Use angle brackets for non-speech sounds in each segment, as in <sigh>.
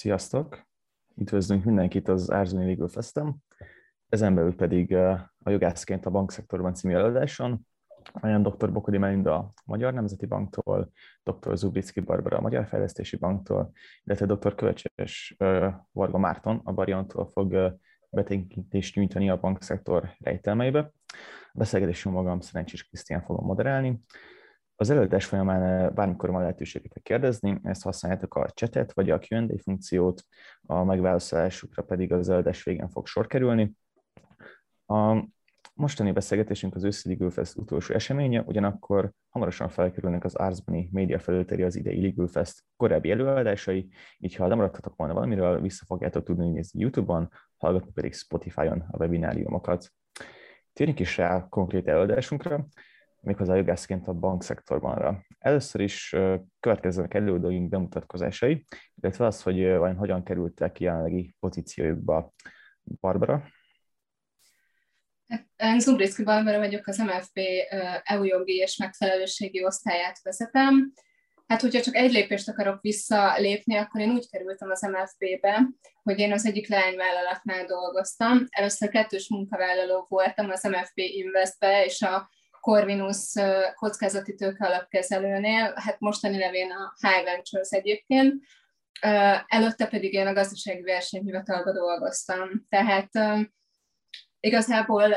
Sziasztok! Üdvözlünk mindenkit az Árzoni Legal Festem, ezen belül pedig a jogászként a bankszektorban című előadáson. Olyan dr. Bokodi Melinda a Magyar Nemzeti Banktól, dr. Zubricki Barbara a Magyar Fejlesztési Banktól, illetve dr. Kövecses Varga Márton a Bariantól fog betekintést nyújtani a bankszektor rejtelmeibe. A beszélgetésünk magam Szerencsés Krisztián fogom moderálni. Az előadás folyamán bármikor van lehetőséget kérdezni, ezt használjátok a chatet vagy a Q&A funkciót, a megválaszolásukra pedig az előadás végén fog sor kerülni. A mostani beszélgetésünk az őszi Legal Fest utolsó eseménye, ugyanakkor hamarosan felkerülnek az Arzbani média felülteri az idei Legal Fest korábbi előadásai, így ha nem maradtatok volna valamiről, vissza fogjátok tudni nézni YouTube-on, hallgatni pedig Spotify-on a webináriumokat. Térjünk is rá konkrét előadásunkra méghozzá jogászként a bankszektorbanra. Először is következőnek előadóink bemutatkozásai, illetve az, hogy vajon hogyan kerültek jelenlegi pozíciójukba. Barbara? Én Zumbricki Barbara vagyok, az MFB EU jogi és megfelelőségi osztályát vezetem. Hát, hogyha csak egy lépést akarok visszalépni, akkor én úgy kerültem az MFB-be, hogy én az egyik lányvállalatnál dolgoztam. Először kettős munkavállaló voltam az MFB Investbe, és a Corvinus kockázati tőke alapkezelőnél, hát mostani nevén a High Ventures egyébként, előtte pedig én a gazdasági versenyhivatalban dolgoztam. Tehát igazából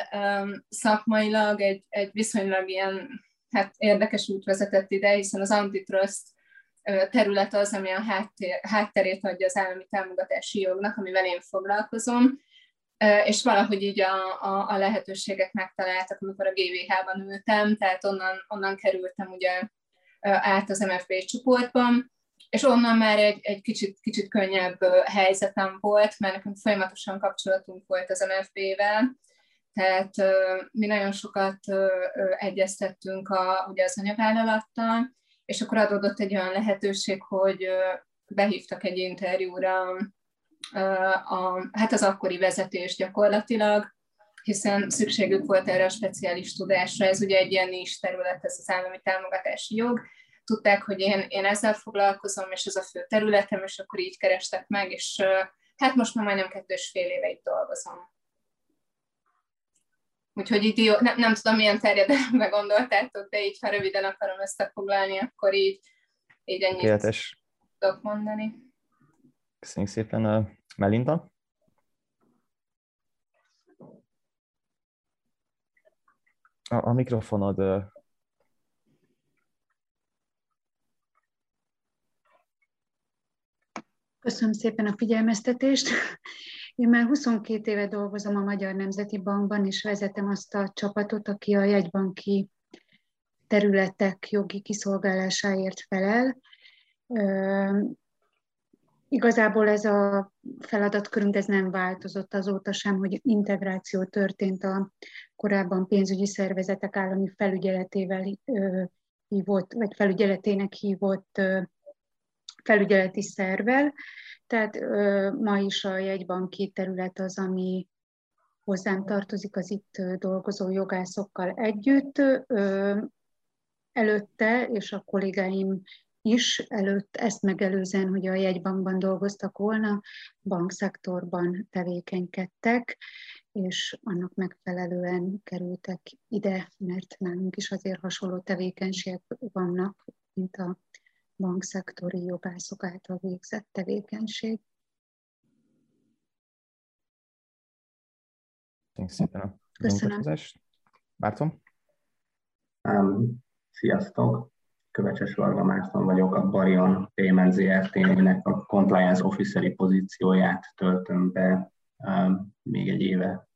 szakmailag egy, egy viszonylag ilyen hát érdekes út vezetett ide, hiszen az antitrust terület az, ami a háttér, hátterét adja az állami támogatási jognak, amivel én foglalkozom, és valahogy így a, a, a lehetőségek megtaláltak, amikor a GVH-ban ültem, tehát onnan, onnan kerültem ugye át az MFB csoportban, és onnan már egy, egy kicsit, kicsit könnyebb helyzetem volt, mert nekünk folyamatosan kapcsolatunk volt az MFB-vel, tehát mi nagyon sokat egyeztettünk a, ugye az anyavállalattal, és akkor adódott egy olyan lehetőség, hogy behívtak egy interjúra a, hát az akkori vezetés gyakorlatilag, hiszen szükségük volt erre a speciális tudásra, ez ugye egy ilyen is terület, ez az állami támogatási jog, tudták, hogy én, én ezzel foglalkozom, és ez a fő területem, és akkor így kerestek meg, és hát most már majdnem kettő és fél éve itt dolgozom. Úgyhogy így nem, nem tudom, milyen terjedelembe gondoltátok, de így, ha röviden akarom összefoglalni, akkor így, így ennyit Kérdés. tudok mondani. Köszönjük szépen. Melinda? A, a mikrofonod Köszönöm szépen a figyelmeztetést. Én már 22 éve dolgozom a Magyar Nemzeti Bankban, és vezetem azt a csapatot, aki a jegybanki területek jogi kiszolgálásáért felel. Igazából ez a feladatkörünk ez nem változott azóta sem, hogy integráció történt a korábban pénzügyi szervezetek állami felügyeletével hívott, vagy felügyeletének hívott felügyeleti szervvel. Tehát ma is a jegybanki terület az, ami hozzám tartozik az itt dolgozó jogászokkal együtt. Előtte, és a kollégáim is előtt ezt megelőzően, hogy a jegybankban dolgoztak volna, bankszektorban tevékenykedtek, és annak megfelelően kerültek ide, mert nálunk is azért hasonló tevékenységek vannak, mint a bankszektori jogászok által végzett tevékenység. Köszönöm szépen a Márton? Um, sziasztok! Kövecses Varga Márton vagyok, a Barion Payment ZRT-nek a compliance officeri pozícióját töltöm be még egy éve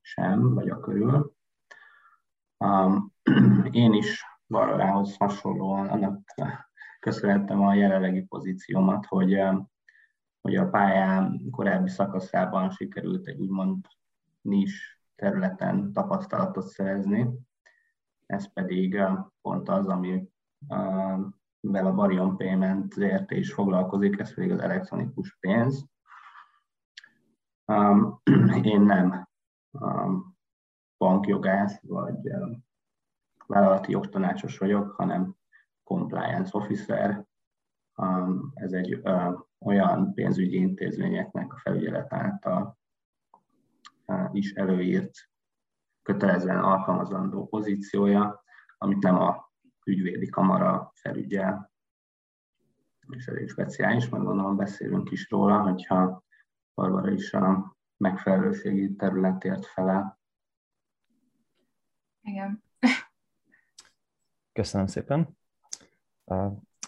sem, vagy a körül. <clears throat> Én is Barbarához hasonlóan annak köszönhettem a jelenlegi pozíciómat, hogy, hogy a pályám korábbi szakaszában sikerült egy úgymond nis területen tapasztalatot szerezni. Ez pedig pont az, ami mivel a Barion Payment ZRT is foglalkozik, ez pedig az elektronikus pénz. Um, <clears throat> én nem um, bankjogász vagy um, vállalati jogtanácsos vagyok, hanem compliance officer. Ez egy olyan pénzügyi intézményeknek a felügyelet által is előírt kötelezően alkalmazandó pozíciója, amit nem a ügyvédi kamara felügyel, és elég speciális, majd gondolom beszélünk is róla, hogyha Barbara is a megfelelőségi területért felel. Igen. Köszönöm szépen.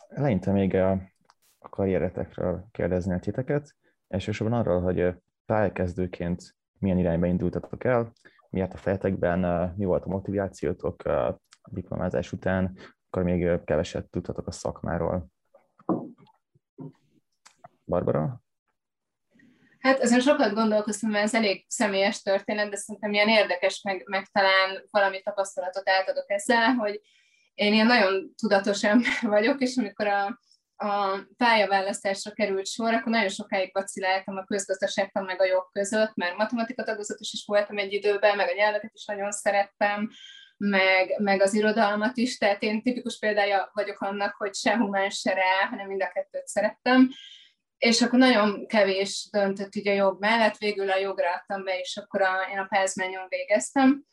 Eleinte még a, karrieretekről kérdezni a titeket, elsősorban arról, hogy pályakezdőként milyen irányba indultatok el, mi a fejetekben, mi volt a motivációtok diplomázás után, akkor még keveset tudtatok a szakmáról. Barbara? Hát ezen sokat gondolkoztam, mert ez elég személyes történet, de szerintem ilyen érdekes, meg, meg talán valami tapasztalatot átadok ezzel, hogy én ilyen nagyon tudatos ember vagyok, és amikor a, a pályaválasztásra került sor, akkor nagyon sokáig vaciláltam a közgazdaságtan meg a jog között, mert matematika tagozatos is voltam egy időben, meg a nyelveket is nagyon szerettem, meg, meg az irodalmat is, tehát én tipikus példája vagyok annak, hogy se humán, se rá, hanem mind a kettőt szerettem, és akkor nagyon kevés döntött a jog mellett, végül a jogra adtam be, és akkor a, én a pázmányon végeztem.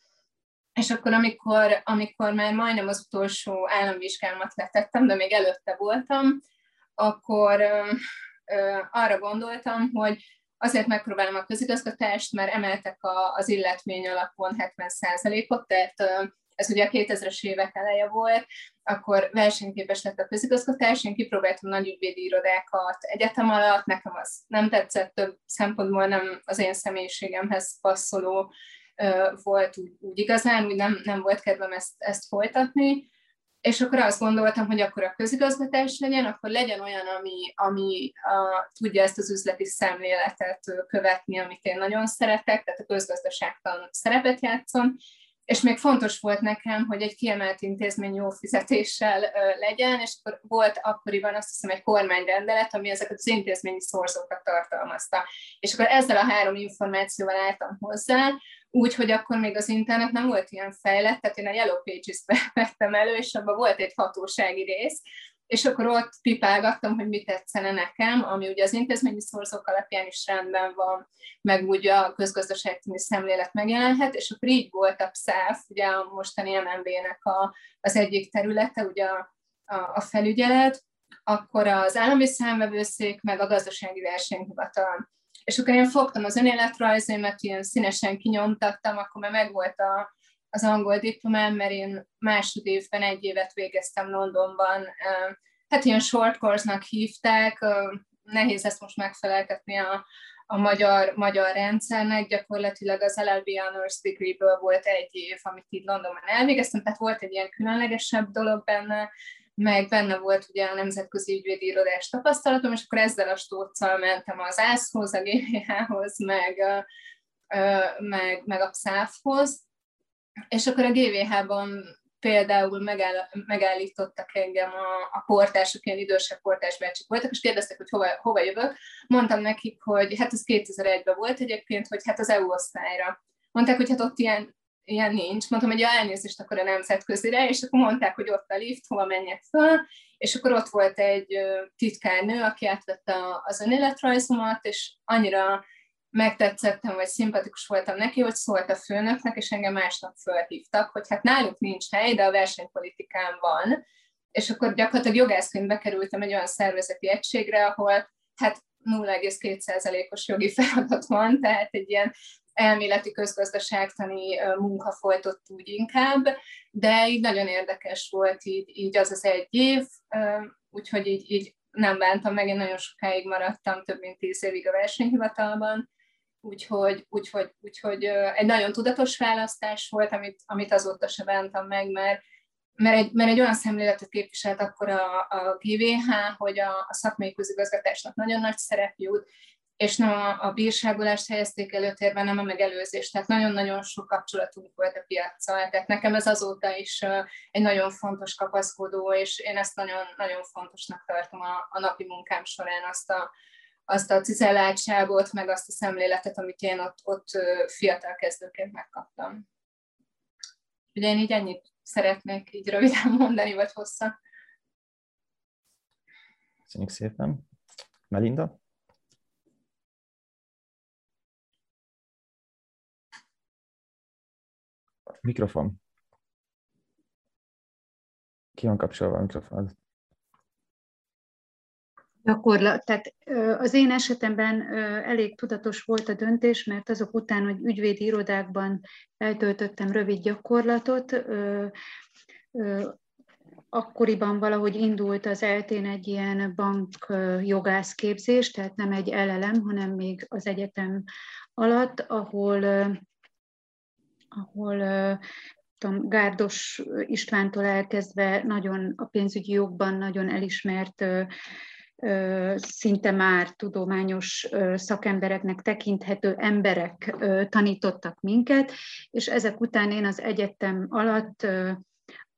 És akkor, amikor, amikor már majdnem az utolsó államvizsgámat letettem, de még előtte voltam, akkor ö, ö, arra gondoltam, hogy azért megpróbálom a közigazgatást, mert emeltek a, az illetmény alapon 70%-ot, tehát ö, ez ugye a 2000-es évek eleje volt, akkor versenyképes lett a közigazgatás, én kipróbáltam nagy ügyvédi irodákat egyetem alatt, nekem az nem tetszett, több szempontból nem az én személyiségemhez passzoló volt úgy, úgy igazán, úgy nem, nem volt kedvem ezt, ezt folytatni, és akkor azt gondoltam, hogy akkor a közigazgatás legyen, akkor legyen olyan, ami, ami a, tudja ezt az üzleti szemléletet követni, amit én nagyon szeretek, tehát a közgazdaságtan szerepet játszom, és még fontos volt nekem, hogy egy kiemelt intézmény jó fizetéssel legyen, és akkor volt akkoriban azt hiszem egy kormányrendelet, ami ezeket az intézményi szorzókat tartalmazta. És akkor ezzel a három információval álltam hozzá, úgy, hogy akkor még az internet nem volt ilyen fejlett, tehát én a Yellow Pages-t <laughs> vettem elő, és abban volt egy hatósági rész, és akkor ott pipálgattam, hogy mit tetszene nekem, ami ugye az intézményi szorzók alapján is rendben van, meg ugye a közgazdaságtani szemlélet megjelenhet, és akkor így volt a PSZÁF, ugye a mostani MNB-nek a, az egyik területe, ugye a, a, a felügyelet, akkor az állami számvevőszék, meg a gazdasági versenyhivatal. És akkor én fogtam az önéletrajzaimat, ilyen színesen kinyomtattam, akkor már megvolt a, az angol diplomám, mert én másodévben egy évet végeztem Londonban. Hát ilyen short course-nak hívták, nehéz ezt most megfeleltetni a, a magyar, magyar rendszernek, gyakorlatilag az LLB Honors Degree-ből volt egy év, amit így Londonban elvégeztem, tehát volt egy ilyen különlegesebb dolog benne, meg benne volt ugye a Nemzetközi Ügyvédi Irodás tapasztalatom, és akkor ezzel a stóccal mentem az ÁSZ-hoz, a GVH-hoz, meg, meg, meg a PSZÁF-hoz, és akkor a GVH-ban például megáll, megállítottak engem a, a portások, ilyen idősebb portásbácsik voltak, és kérdeztek, hogy hova, hova jövök. Mondtam nekik, hogy hát ez 2001-ben volt egyébként, hogy hát az EU osztályra. Mondták, hogy hát ott ilyen, ilyen nincs. Mondtam, hogy ja, elnézést akkor a nemzetközire, és akkor mondták, hogy ott a lift, hova menjek föl, és akkor ott volt egy titkárnő, aki átvette az önéletrajzomat, és annyira megtetszettem, vagy szimpatikus voltam neki, hogy szólt a főnöknek, és engem másnap fölhívtak, hogy hát náluk nincs hely, de a versenypolitikán van, és akkor gyakorlatilag jogászként bekerültem egy olyan szervezeti egységre, ahol hát 0,2%-os jogi <laughs> feladat van, tehát egy ilyen elméleti közgazdaságtani munka folytott úgy inkább, de így nagyon érdekes volt így, így az az egy év, úgyhogy így, így nem bántam meg, én nagyon sokáig maradtam, több mint tíz évig a versenyhivatalban, úgyhogy, úgyhogy, úgyhogy egy nagyon tudatos választás volt, amit, amit azóta se bántam meg, mert, mert egy, mert egy olyan szemléletet képviselt akkor a, a GVH, hogy a, a szakmai közigazgatásnak nagyon nagy szerep jut, és nem a, a bírságolást helyezték előtérben, nem a megelőzést. Tehát nagyon-nagyon sok kapcsolatunk volt a piacsal. Tehát nekem ez azóta is egy nagyon fontos kapaszkodó, és én ezt nagyon, nagyon fontosnak tartom a, a napi munkám során, azt a, azt a cizelláltságot, meg azt a szemléletet, amit én ott, ott fiatal kezdőként megkaptam. Ugye én így ennyit szeretnék így röviden <laughs> mondani, vagy hosszan. Köszönjük szépen. Melinda? Mikrofon. Ki van kapcsolva a mikrofon? Gyakorlat. Tehát az én esetemben elég tudatos volt a döntés, mert azok után, hogy ügyvédi irodákban eltöltöttem rövid gyakorlatot, akkoriban valahogy indult az eltén egy ilyen bank jogászképzés, tehát nem egy LLM, hanem még az egyetem alatt, ahol, ahol tudom, Gárdos Istvántól elkezdve nagyon a pénzügyi jogban nagyon elismert szinte már tudományos szakembereknek tekinthető emberek tanítottak minket, és ezek után én az egyetem alatt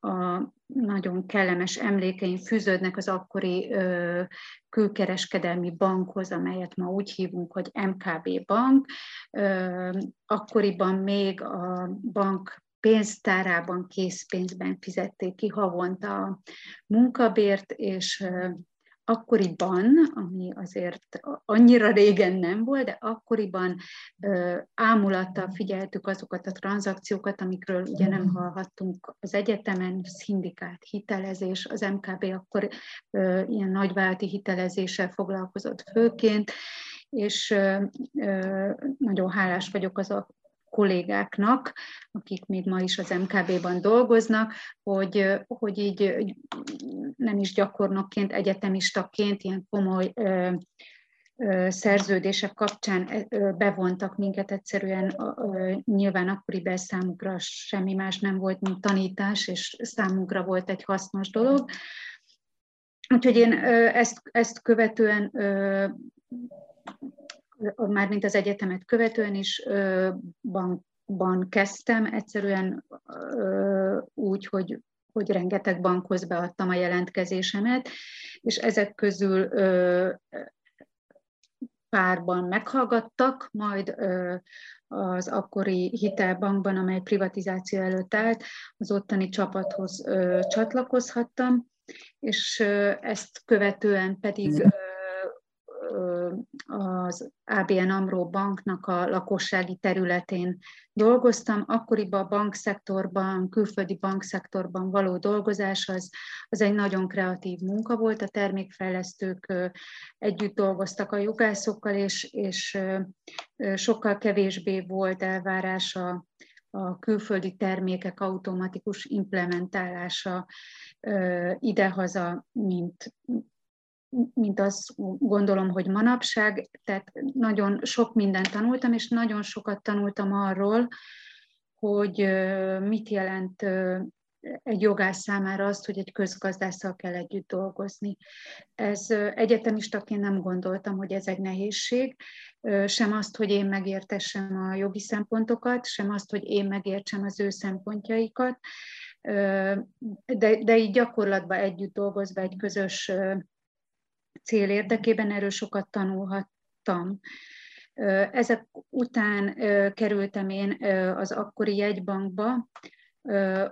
a nagyon kellemes emlékeim fűződnek az akkori külkereskedelmi bankhoz, amelyet ma úgy hívunk, hogy MKB bank. akkoriban még a bank pénztárában, készpénzben fizették ki havonta a munkabért, és akkoriban, ami azért annyira régen nem volt, de akkoriban ámulattal figyeltük azokat a tranzakciókat, amikről ugye nem hallhattunk az egyetemen, szindikált hitelezés, az MKB akkor ilyen nagyvállalati hitelezéssel foglalkozott főként, és nagyon hálás vagyok az kollégáknak, akik még ma is az MKB-ban dolgoznak, hogy, hogy így nem is gyakornokként, egyetemistaként ilyen komoly szerződések kapcsán bevontak minket egyszerűen, nyilván akkori számukra semmi más nem volt, mint tanítás, és számunkra volt egy hasznos dolog. Úgyhogy én ezt, ezt követően mármint az egyetemet követően is bankban kezdtem, egyszerűen úgy, hogy hogy rengeteg bankhoz beadtam a jelentkezésemet, és ezek közül párban meghallgattak, majd az akkori hitelbankban, amely privatizáció előtt állt, az ottani csapathoz csatlakozhattam, és ezt követően pedig az ABN AMRO banknak a lakossági területén dolgoztam. Akkoriban a bankszektorban, külföldi bankszektorban való dolgozás az, az egy nagyon kreatív munka volt. A termékfejlesztők együtt dolgoztak a jogászokkal, és, és sokkal kevésbé volt elvárása a külföldi termékek automatikus implementálása idehaza, mint, mint azt gondolom, hogy manapság, tehát nagyon sok mindent tanultam, és nagyon sokat tanultam arról, hogy mit jelent egy jogász számára azt, hogy egy közgazdásszal kell együtt dolgozni. Ez egyetemistaként nem gondoltam, hogy ez egy nehézség, sem azt, hogy én megértessem a jogi szempontokat, sem azt, hogy én megértsem az ő szempontjaikat, de, de így gyakorlatban együtt dolgozva egy közös cél érdekében, erről sokat tanulhattam. Ezek után kerültem én az akkori jegybankba,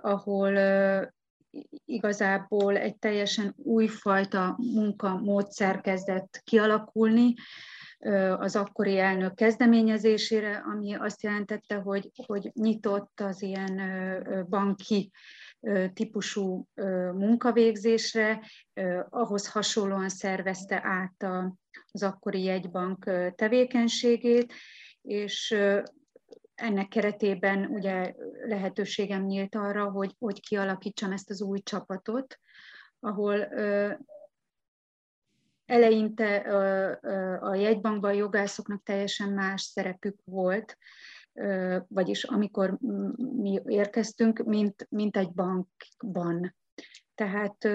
ahol igazából egy teljesen újfajta munkamódszer kezdett kialakulni az akkori elnök kezdeményezésére, ami azt jelentette, hogy, hogy nyitott az ilyen banki típusú munkavégzésre, ahhoz hasonlóan szervezte át az akkori jegybank tevékenységét, és ennek keretében ugye lehetőségem nyílt arra, hogy, hogy kialakítsam ezt az új csapatot, ahol eleinte a jegybankban a jogászoknak teljesen más szerepük volt, vagyis amikor mi érkeztünk, mint, mint egy bankban. Tehát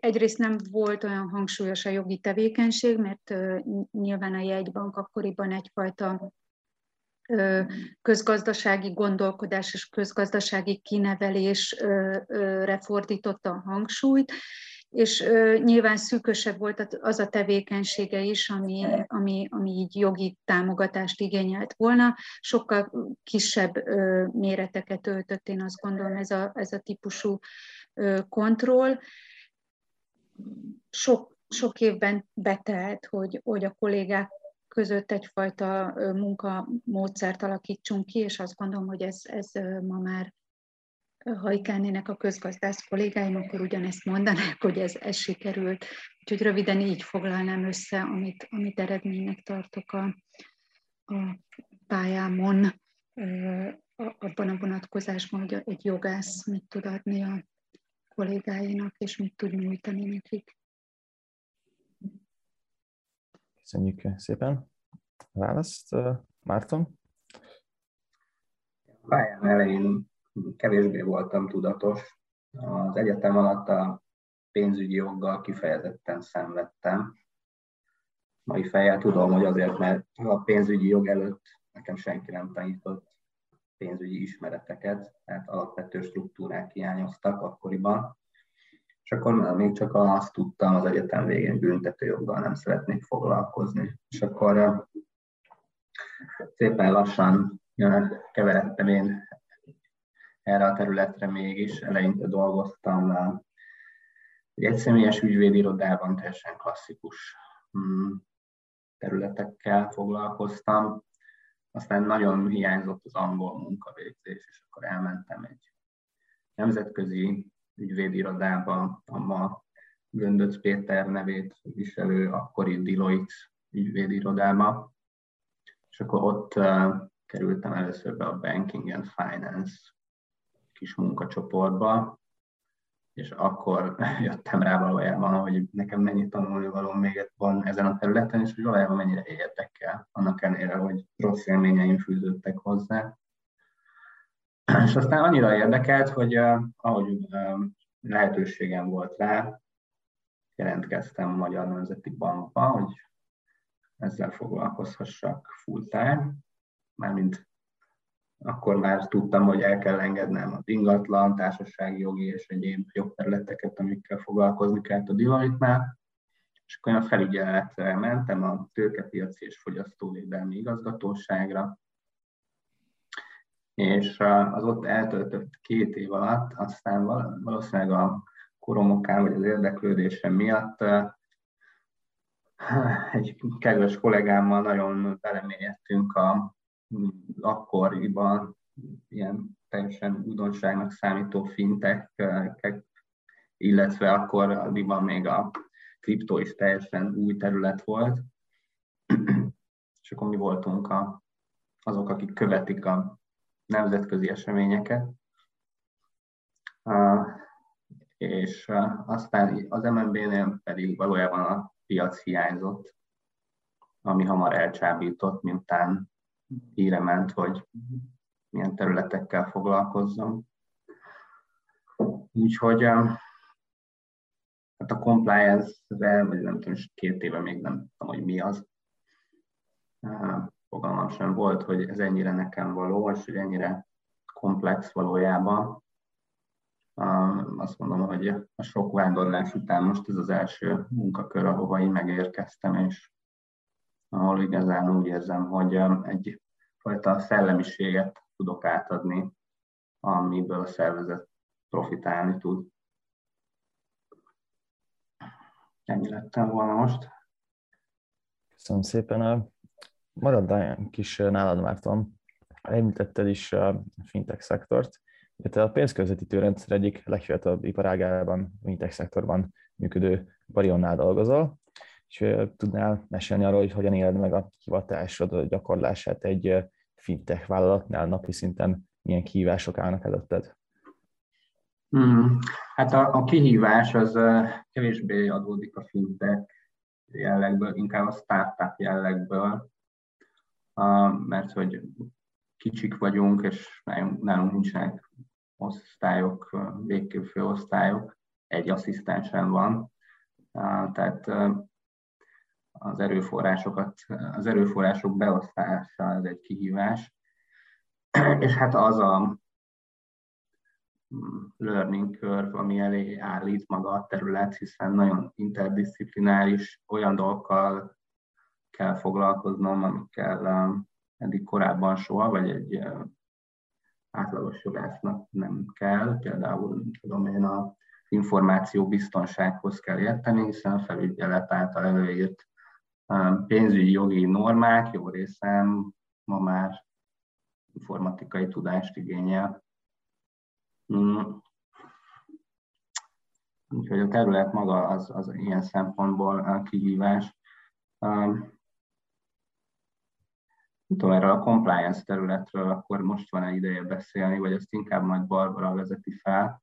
egyrészt nem volt olyan hangsúlyos a jogi tevékenység, mert nyilván a jegybank akkoriban egyfajta közgazdasági gondolkodás és közgazdasági kinevelésre fordította a hangsúlyt, és nyilván szűkösebb volt az a tevékenysége is, ami, ami, ami így jogi támogatást igényelt volna. Sokkal kisebb méreteket öltött, én azt gondolom, ez a, ez a típusú kontroll. Sok sok évben betelt, hogy, hogy a kollégák között egyfajta munkamódszert alakítsunk ki, és azt gondolom, hogy ez, ez ma már ha ikánének a közgazdász kollégáim, akkor ugyanezt mondanák, hogy ez, ez sikerült. Úgyhogy röviden így foglalnám össze, amit, amit eredménynek tartok a, a pályámon, abban a vonatkozásban, hogy egy jogász mit tud adni a kollégáinak, és mit tud nyújtani nekik. Köszönjük szépen a választ. Márton? Pályám elején kevésbé voltam tudatos. Az egyetem alatt a pénzügyi joggal kifejezetten szenvedtem. Mai fejjel tudom, hogy azért, mert a pénzügyi jog előtt nekem senki nem tanított pénzügyi ismereteket, tehát alapvető struktúrák hiányoztak akkoriban. És akkor még csak azt tudtam az egyetem végén büntetőjoggal nem szeretnék foglalkozni. És akkor szépen lassan keveredtem én erre a területre mégis. Eleinte dolgoztam egy egyszemélyes ügyvédirodában, teljesen klasszikus mm, területekkel foglalkoztam. Aztán nagyon hiányzott az angol munkavégzés, és akkor elmentem egy nemzetközi ügyvédirodába, a ma Göndöc Péter nevét viselő akkori Deloitte ügyvédirodába, és akkor ott uh, kerültem először be a Banking and Finance kis munkacsoportba, és akkor <laughs> jöttem rá valójában, hogy nekem mennyi tanulni való még van ezen a területen, és hogy valójában mennyire érdekel, annak ellenére, hogy rossz élményeim fűződtek hozzá. <clears throat> És aztán annyira érdekelt, hogy uh, ahogy uh, lehetőségem volt rá, jelentkeztem a Magyar Nemzeti Bankba, hogy ezzel foglalkozhassak full time, mármint akkor már tudtam, hogy el kell engednem az ingatlan, társasági jogi és egyéb jogterületeket, amikkel foglalkozni kellett a Deloitte-nál. És akkor a felügyeletre mentem a tőkepiaci és fogyasztóvédelmi igazgatóságra, és az ott eltöltött két év alatt aztán valószínűleg a koromokán vagy az érdeklődésem miatt egy kedves kollégámmal nagyon belemélyedtünk a akkoriban ilyen teljesen újdonságnak számító fintek, illetve akkoriban még a kriptó is teljesen új terület volt. És akkor mi voltunk a, azok, akik követik a nemzetközi eseményeket. És aztán az MNB-nél pedig valójában a piac hiányzott, ami hamar elcsábított, miután híre ment, hogy milyen területekkel foglalkozzam. Úgyhogy hát a compliance-re, vagy nem tudom, két éve még nem tudom, hogy mi az, fogalmam sem volt, hogy ez ennyire nekem való, és hogy ennyire komplex valójában. Azt mondom, hogy a sok vándorlás után most ez az első munkakör, ahova én megérkeztem, és ahol igazán úgy érzem, hogy egy fajta szellemiséget tudok átadni, amiből a szervezet profitálni tud. Ennyi lettem volna most. Köszönöm szépen. Maradjál kis nálad, Márton. Említetted is a fintech szektort. Te a pénzközvetítő rendszer egyik legfiatalabb iparágában, fintech szektorban működő Barionnál dolgozol és tudnál mesélni arról, hogy hogyan éled meg a hivatásod, gyakorlását egy fintech vállalatnál napi szinten milyen kihívások állnak előtted? Hmm. Hát a, a kihívás az kevésbé adódik a fintech jellegből, inkább a startup jellegből, mert hogy kicsik vagyunk, és nálunk nincsenek osztályok, végképp főosztályok, egy asszisztensen van, tehát az erőforrásokat, az erőforrások beosztása ez egy kihívás, és hát az a mm, learning curve, ami elé állít maga a terület, hiszen nagyon interdisziplináris, olyan dolgokkal kell foglalkoznom, amikkel um, eddig korábban soha, vagy egy um, átlagos jogásznak nem kell. Például tudom én a információ biztonsághoz kell érteni, hiszen a felügyelet által előírt pénzügyi jogi normák jó részem ma már informatikai tudást igényel. Mm. Úgyhogy a terület maga az, az ilyen szempontból kihívás. Um, tudom, erről a compliance területről akkor most van-e ideje beszélni, vagy ezt inkább majd Barbara vezeti fel?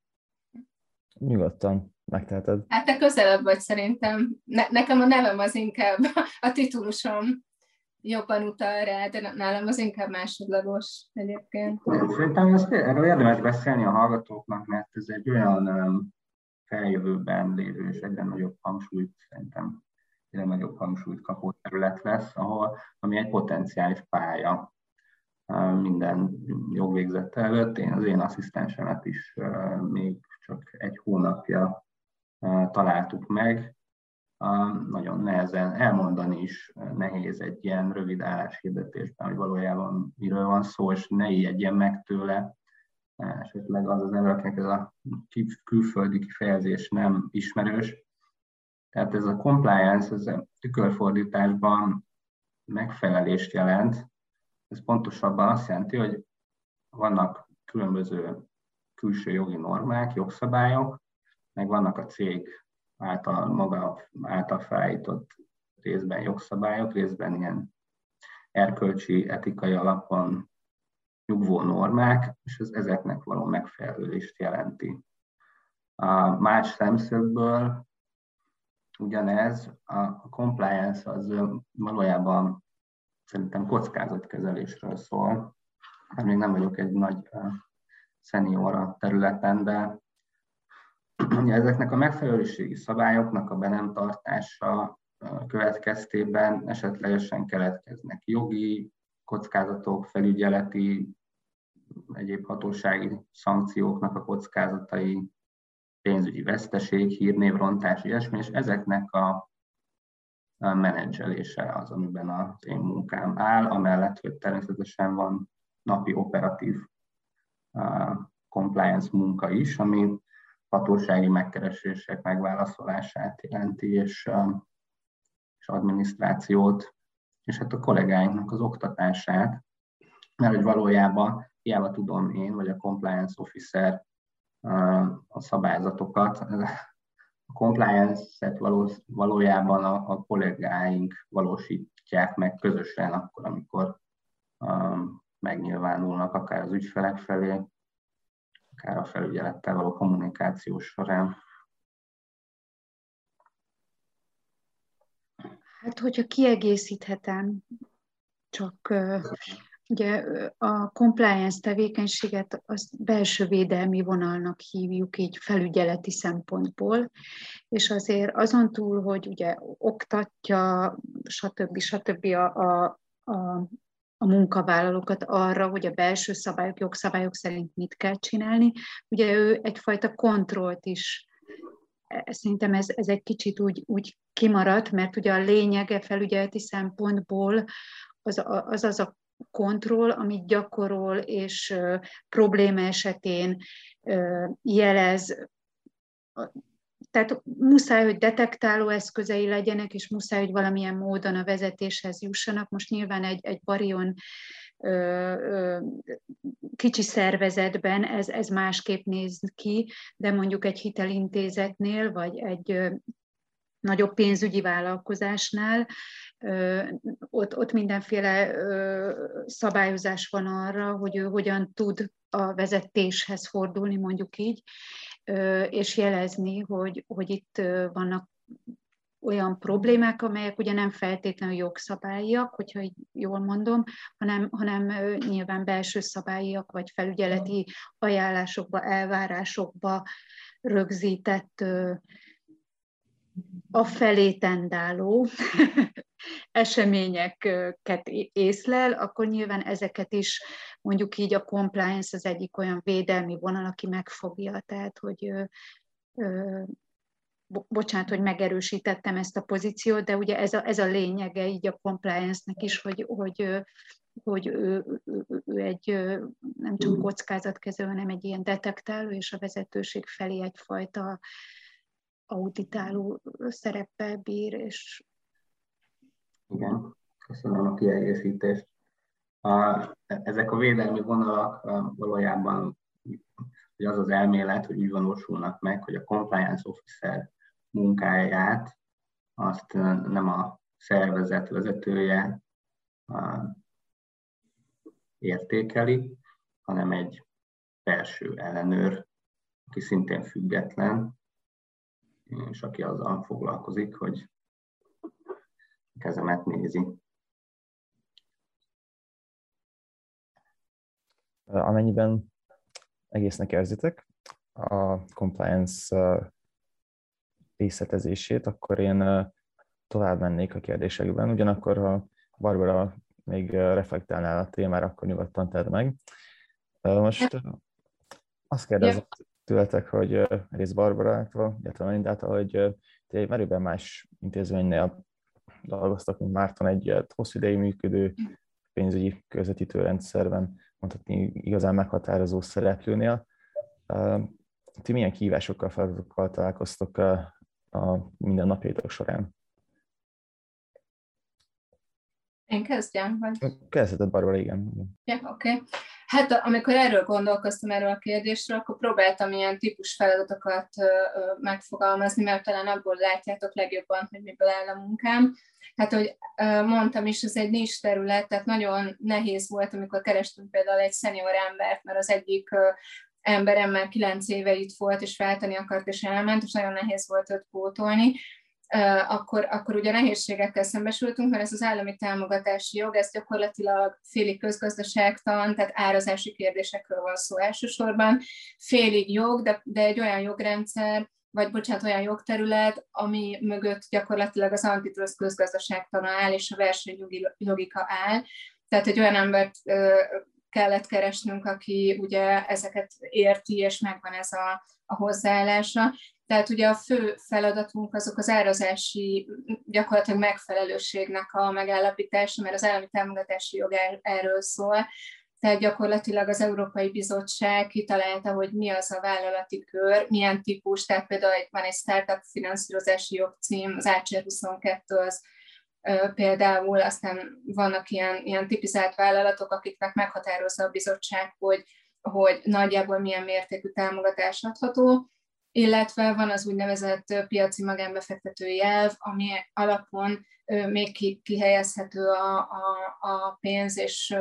Nyugodtan megteheted. Hát te közelebb vagy szerintem. Ne, nekem a nevem az inkább <laughs> a titulusom jobban utal rá, de nálam az inkább másodlagos egyébként. Szerintem ezt, erről érdemes beszélni a hallgatóknak, mert ez egy olyan feljövőben lévő és egyre nagyobb hangsúlyt szerintem egyre nagyobb hangsúlyt kapó terület lesz, ahol, ami egy potenciális pálya minden jogvégzett előtt. Én az én asszisztensemet is még csak egy hónapja találtuk meg. Nagyon nehezen elmondani is nehéz egy ilyen rövid álláshirdetésben, hogy valójában miről van szó, és ne ijedjen meg tőle. Esetleg az az ember, akinek ez a külföldi kifejezés nem ismerős. Tehát ez a compliance, ez a tükörfordításban megfelelést jelent. Ez pontosabban azt jelenti, hogy vannak különböző külső jogi normák, jogszabályok, meg vannak a cég által maga által felállított részben jogszabályok, részben ilyen erkölcsi, etikai alapon nyugvó normák, és ez ezeknek való megfelelést jelenti. A más szemszögből ugyanez, a compliance az valójában szerintem kockázatkezelésről szól. Hát még nem vagyok egy nagy szenior a területen, de ezeknek a megfelelőségi szabályoknak a be nem tartása következtében esetlegesen keletkeznek jogi kockázatok, felügyeleti, egyéb hatósági szankcióknak a kockázatai, pénzügyi veszteség, hírnévrontás, ilyesmi, és ezeknek a menedzselése az, amiben az én munkám áll, amellett, hogy természetesen van napi operatív compliance munka is, ami hatósági megkeresések megválaszolását jelenti, és, és adminisztrációt, és hát a kollégáinknak az oktatását, mert hogy valójában hiába tudom én, vagy a compliance officer a szabályzatokat, a compliance-et való, valójában a, a kollégáink valósítják meg közösen akkor, amikor um, megnyilvánulnak akár az ügyfelek felé, akár a felügyelettel való kommunikáció során. Hát, hogyha kiegészíthetem, csak ugye a compliance tevékenységet az belső védelmi vonalnak hívjuk így felügyeleti szempontból, és azért azon túl, hogy ugye oktatja, stb. stb. a, a, a munkavállalókat arra, hogy a belső szabályok, jogszabályok szerint mit kell csinálni. Ugye ő egyfajta kontrollt is, e, szerintem ez, ez egy kicsit úgy, úgy kimaradt, mert ugye a lényege felügyeleti szempontból az az, az a kontroll, amit gyakorol, és probléma esetén jelez tehát muszáj, hogy detektáló eszközei legyenek, és muszáj, hogy valamilyen módon a vezetéshez jussanak. Most nyilván egy, egy barion ö, ö, kicsi szervezetben ez, ez másképp néz ki, de mondjuk egy hitelintézetnél, vagy egy ö, nagyobb pénzügyi vállalkozásnál, ott, ott mindenféle szabályozás van arra, hogy ő hogyan tud a vezetéshez fordulni, mondjuk így, és jelezni, hogy, hogy itt vannak olyan problémák, amelyek ugye nem feltétlenül jogszabályiak, hogyha jól mondom, hanem, hanem nyilván belső szabályiak, vagy felügyeleti ajánlásokba, elvárásokba rögzített a felé tendáló <laughs> eseményeket észlel, akkor nyilván ezeket is mondjuk így a compliance az egyik olyan védelmi vonal, aki megfogja, tehát hogy bocsánat, hogy megerősítettem ezt a pozíciót, de ugye ez a, ez a lényege így a compliance-nek is, hogy, hogy, hogy ő, ő, ő egy, nem csak kockázatkező, hanem egy ilyen detektáló és a vezetőség felé egyfajta auditáló szereppel bír, és igen, köszönöm a kiegészítést. A, ezek a védelmi vonalak valójában hogy az az elmélet, hogy úgy valósulnak meg, hogy a compliance officer munkáját azt nem a szervezet vezetője értékeli, hanem egy felső ellenőr, aki szintén független, és aki azzal foglalkozik, hogy kezemet nézi. Amennyiben egésznek érzitek a compliance részletezését, akkor én tovább mennék a kérdésekben. Ugyanakkor, ha Barbara még reflektálnál a témára, akkor nyugodtan tedd meg. Most azt kérdezem tőletek, hogy rész Barbarától, illetve Melindától, hogy ti egy merőben más intézménynél dolgoztak, mint Márton egy hosszú ideig működő pénzügyi közvetítő rendszerben, mondhatni igazán meghatározó szereplőnél. Ti milyen kihívásokkal, feladatokkal találkoztok a mindennapjaitok során? Én kezdjem? Vagy? Kezdheted, Barbara, igen. Ja, oké. Okay. Hát amikor erről gondolkoztam, erről a kérdésről, akkor próbáltam ilyen típus feladatokat megfogalmazni, mert talán abból látjátok legjobban, hogy miből áll a munkám. Hát, hogy mondtam is, ez egy nincs terület, tehát nagyon nehéz volt, amikor kerestünk például egy szenior embert, mert az egyik emberem már kilenc éve itt volt, és váltani akart, és elment, és nagyon nehéz volt őt pótolni akkor, akkor ugye nehézségekkel szembesültünk, mert ez az állami támogatási jog, ez gyakorlatilag félig közgazdaságtan, tehát árazási kérdésekről van szó elsősorban, félig jog, de, de egy olyan jogrendszer, vagy bocsánat, olyan jogterület, ami mögött gyakorlatilag az antitrust közgazdaságtan áll, és a versenyjogi logika áll. Tehát egy olyan embert kellett keresnünk, aki ugye ezeket érti, és megvan ez a, a hozzáállása. Tehát ugye a fő feladatunk azok az árazási gyakorlatilag megfelelőségnek a megállapítása, mert az állami támogatási jog erről szól. Tehát gyakorlatilag az Európai Bizottság kitalálta, hogy mi az a vállalati kör, milyen típus, tehát például van egy startup finanszírozási jogcím, az ACER 22 az például, aztán vannak ilyen, ilyen tipizált vállalatok, akiknek meghatározza a bizottság, hogy, hogy nagyjából milyen mértékű támogatás adható, illetve van az úgynevezett piaci magánbefektetői elv, ami alapon még kihelyezhető a, a, a pénz, és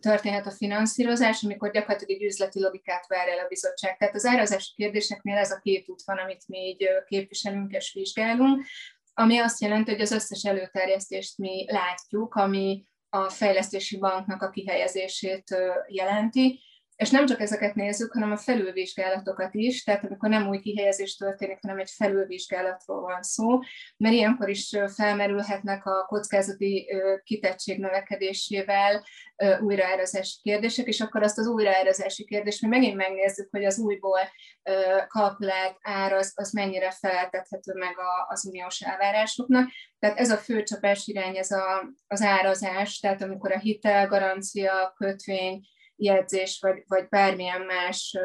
történhet a finanszírozás, amikor gyakorlatilag egy üzleti logikát vár el a bizottság. Tehát az árazási kérdéseknél ez a két út van, amit mi így képviselünk és vizsgálunk, ami azt jelenti, hogy az összes előterjesztést mi látjuk, ami a fejlesztési banknak a kihelyezését jelenti, és nem csak ezeket nézzük, hanem a felülvizsgálatokat is, tehát amikor nem új kihelyezés történik, hanem egy felülvizsgálatról van szó, mert ilyenkor is felmerülhetnek a kockázati kitettség növekedésével újraárazási kérdések, és akkor azt az újraárazási kérdést mi megint megnézzük, hogy az újból kalkulált ár az, az mennyire feltethető meg az uniós elvárásoknak. Tehát ez a fő csapás irány, ez a, az árazás, tehát amikor a hitel, garancia, kötvény, jegyzés, vagy, vagy bármilyen más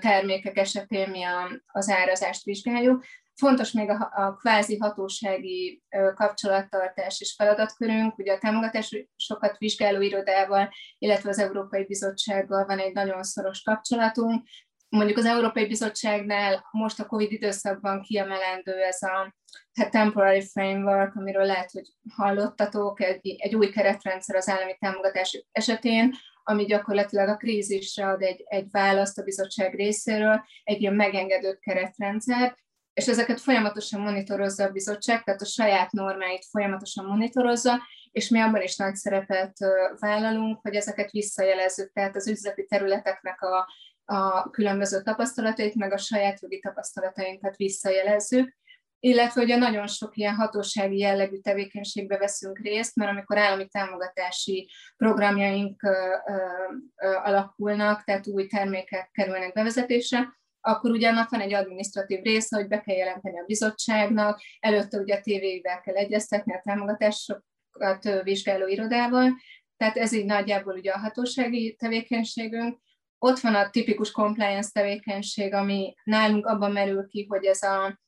termékek esetén mi az árazást vizsgáljuk. Fontos még a, a kvázi hatósági kapcsolattartás és feladatkörünk, ugye a támogatásokat vizsgáló irodával, illetve az Európai Bizottsággal van egy nagyon szoros kapcsolatunk, mondjuk az Európai Bizottságnál most a COVID időszakban kiemelendő ez a hát temporary framework, amiről lehet, hogy hallottatok, egy, egy új keretrendszer az állami támogatás esetén, ami gyakorlatilag a krízisre ad egy, egy választ a bizottság részéről, egy ilyen megengedő keretrendszer, és ezeket folyamatosan monitorozza a bizottság, tehát a saját normáit folyamatosan monitorozza, és mi abban is nagy szerepet vállalunk, hogy ezeket visszajelezzük, tehát az üzleti területeknek a a különböző tapasztalatait, meg a saját jogi tapasztalatainkat visszajelezzük, illetve ugye nagyon sok ilyen hatósági jellegű tevékenységbe veszünk részt, mert amikor állami támogatási programjaink alakulnak, tehát új termékek kerülnek bevezetésre, akkor ugye van egy adminisztratív része, hogy be kell jelenteni a bizottságnak, előtte ugye a tévével kell egyeztetni a támogatásokat vizsgáló irodával, Tehát ez így nagyjából ugye a hatósági tevékenységünk. Ott van a tipikus compliance tevékenység, ami nálunk abban merül ki, hogy ez a,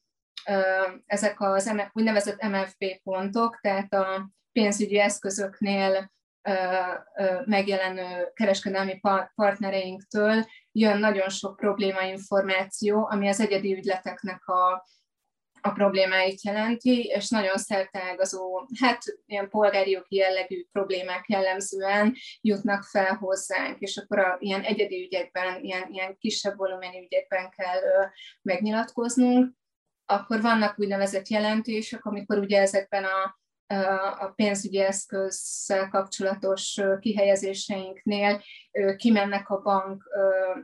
ezek az úgynevezett MFB pontok, tehát a pénzügyi eszközöknél megjelenő kereskedelmi partnereinktől jön nagyon sok probléma információ, ami az egyedi ügyleteknek a, a problémáit jelenti, és nagyon szerteágazó, hát ilyen polgári jogi jellegű problémák jellemzően jutnak fel hozzánk, és akkor a, ilyen egyedi ügyekben, ilyen, ilyen kisebb volumenű ügyekben kell ö, megnyilatkoznunk. Akkor vannak úgynevezett jelentések, amikor ugye ezekben a a pénzügyi eszközzel kapcsolatos kihelyezéseinknél kimennek a bank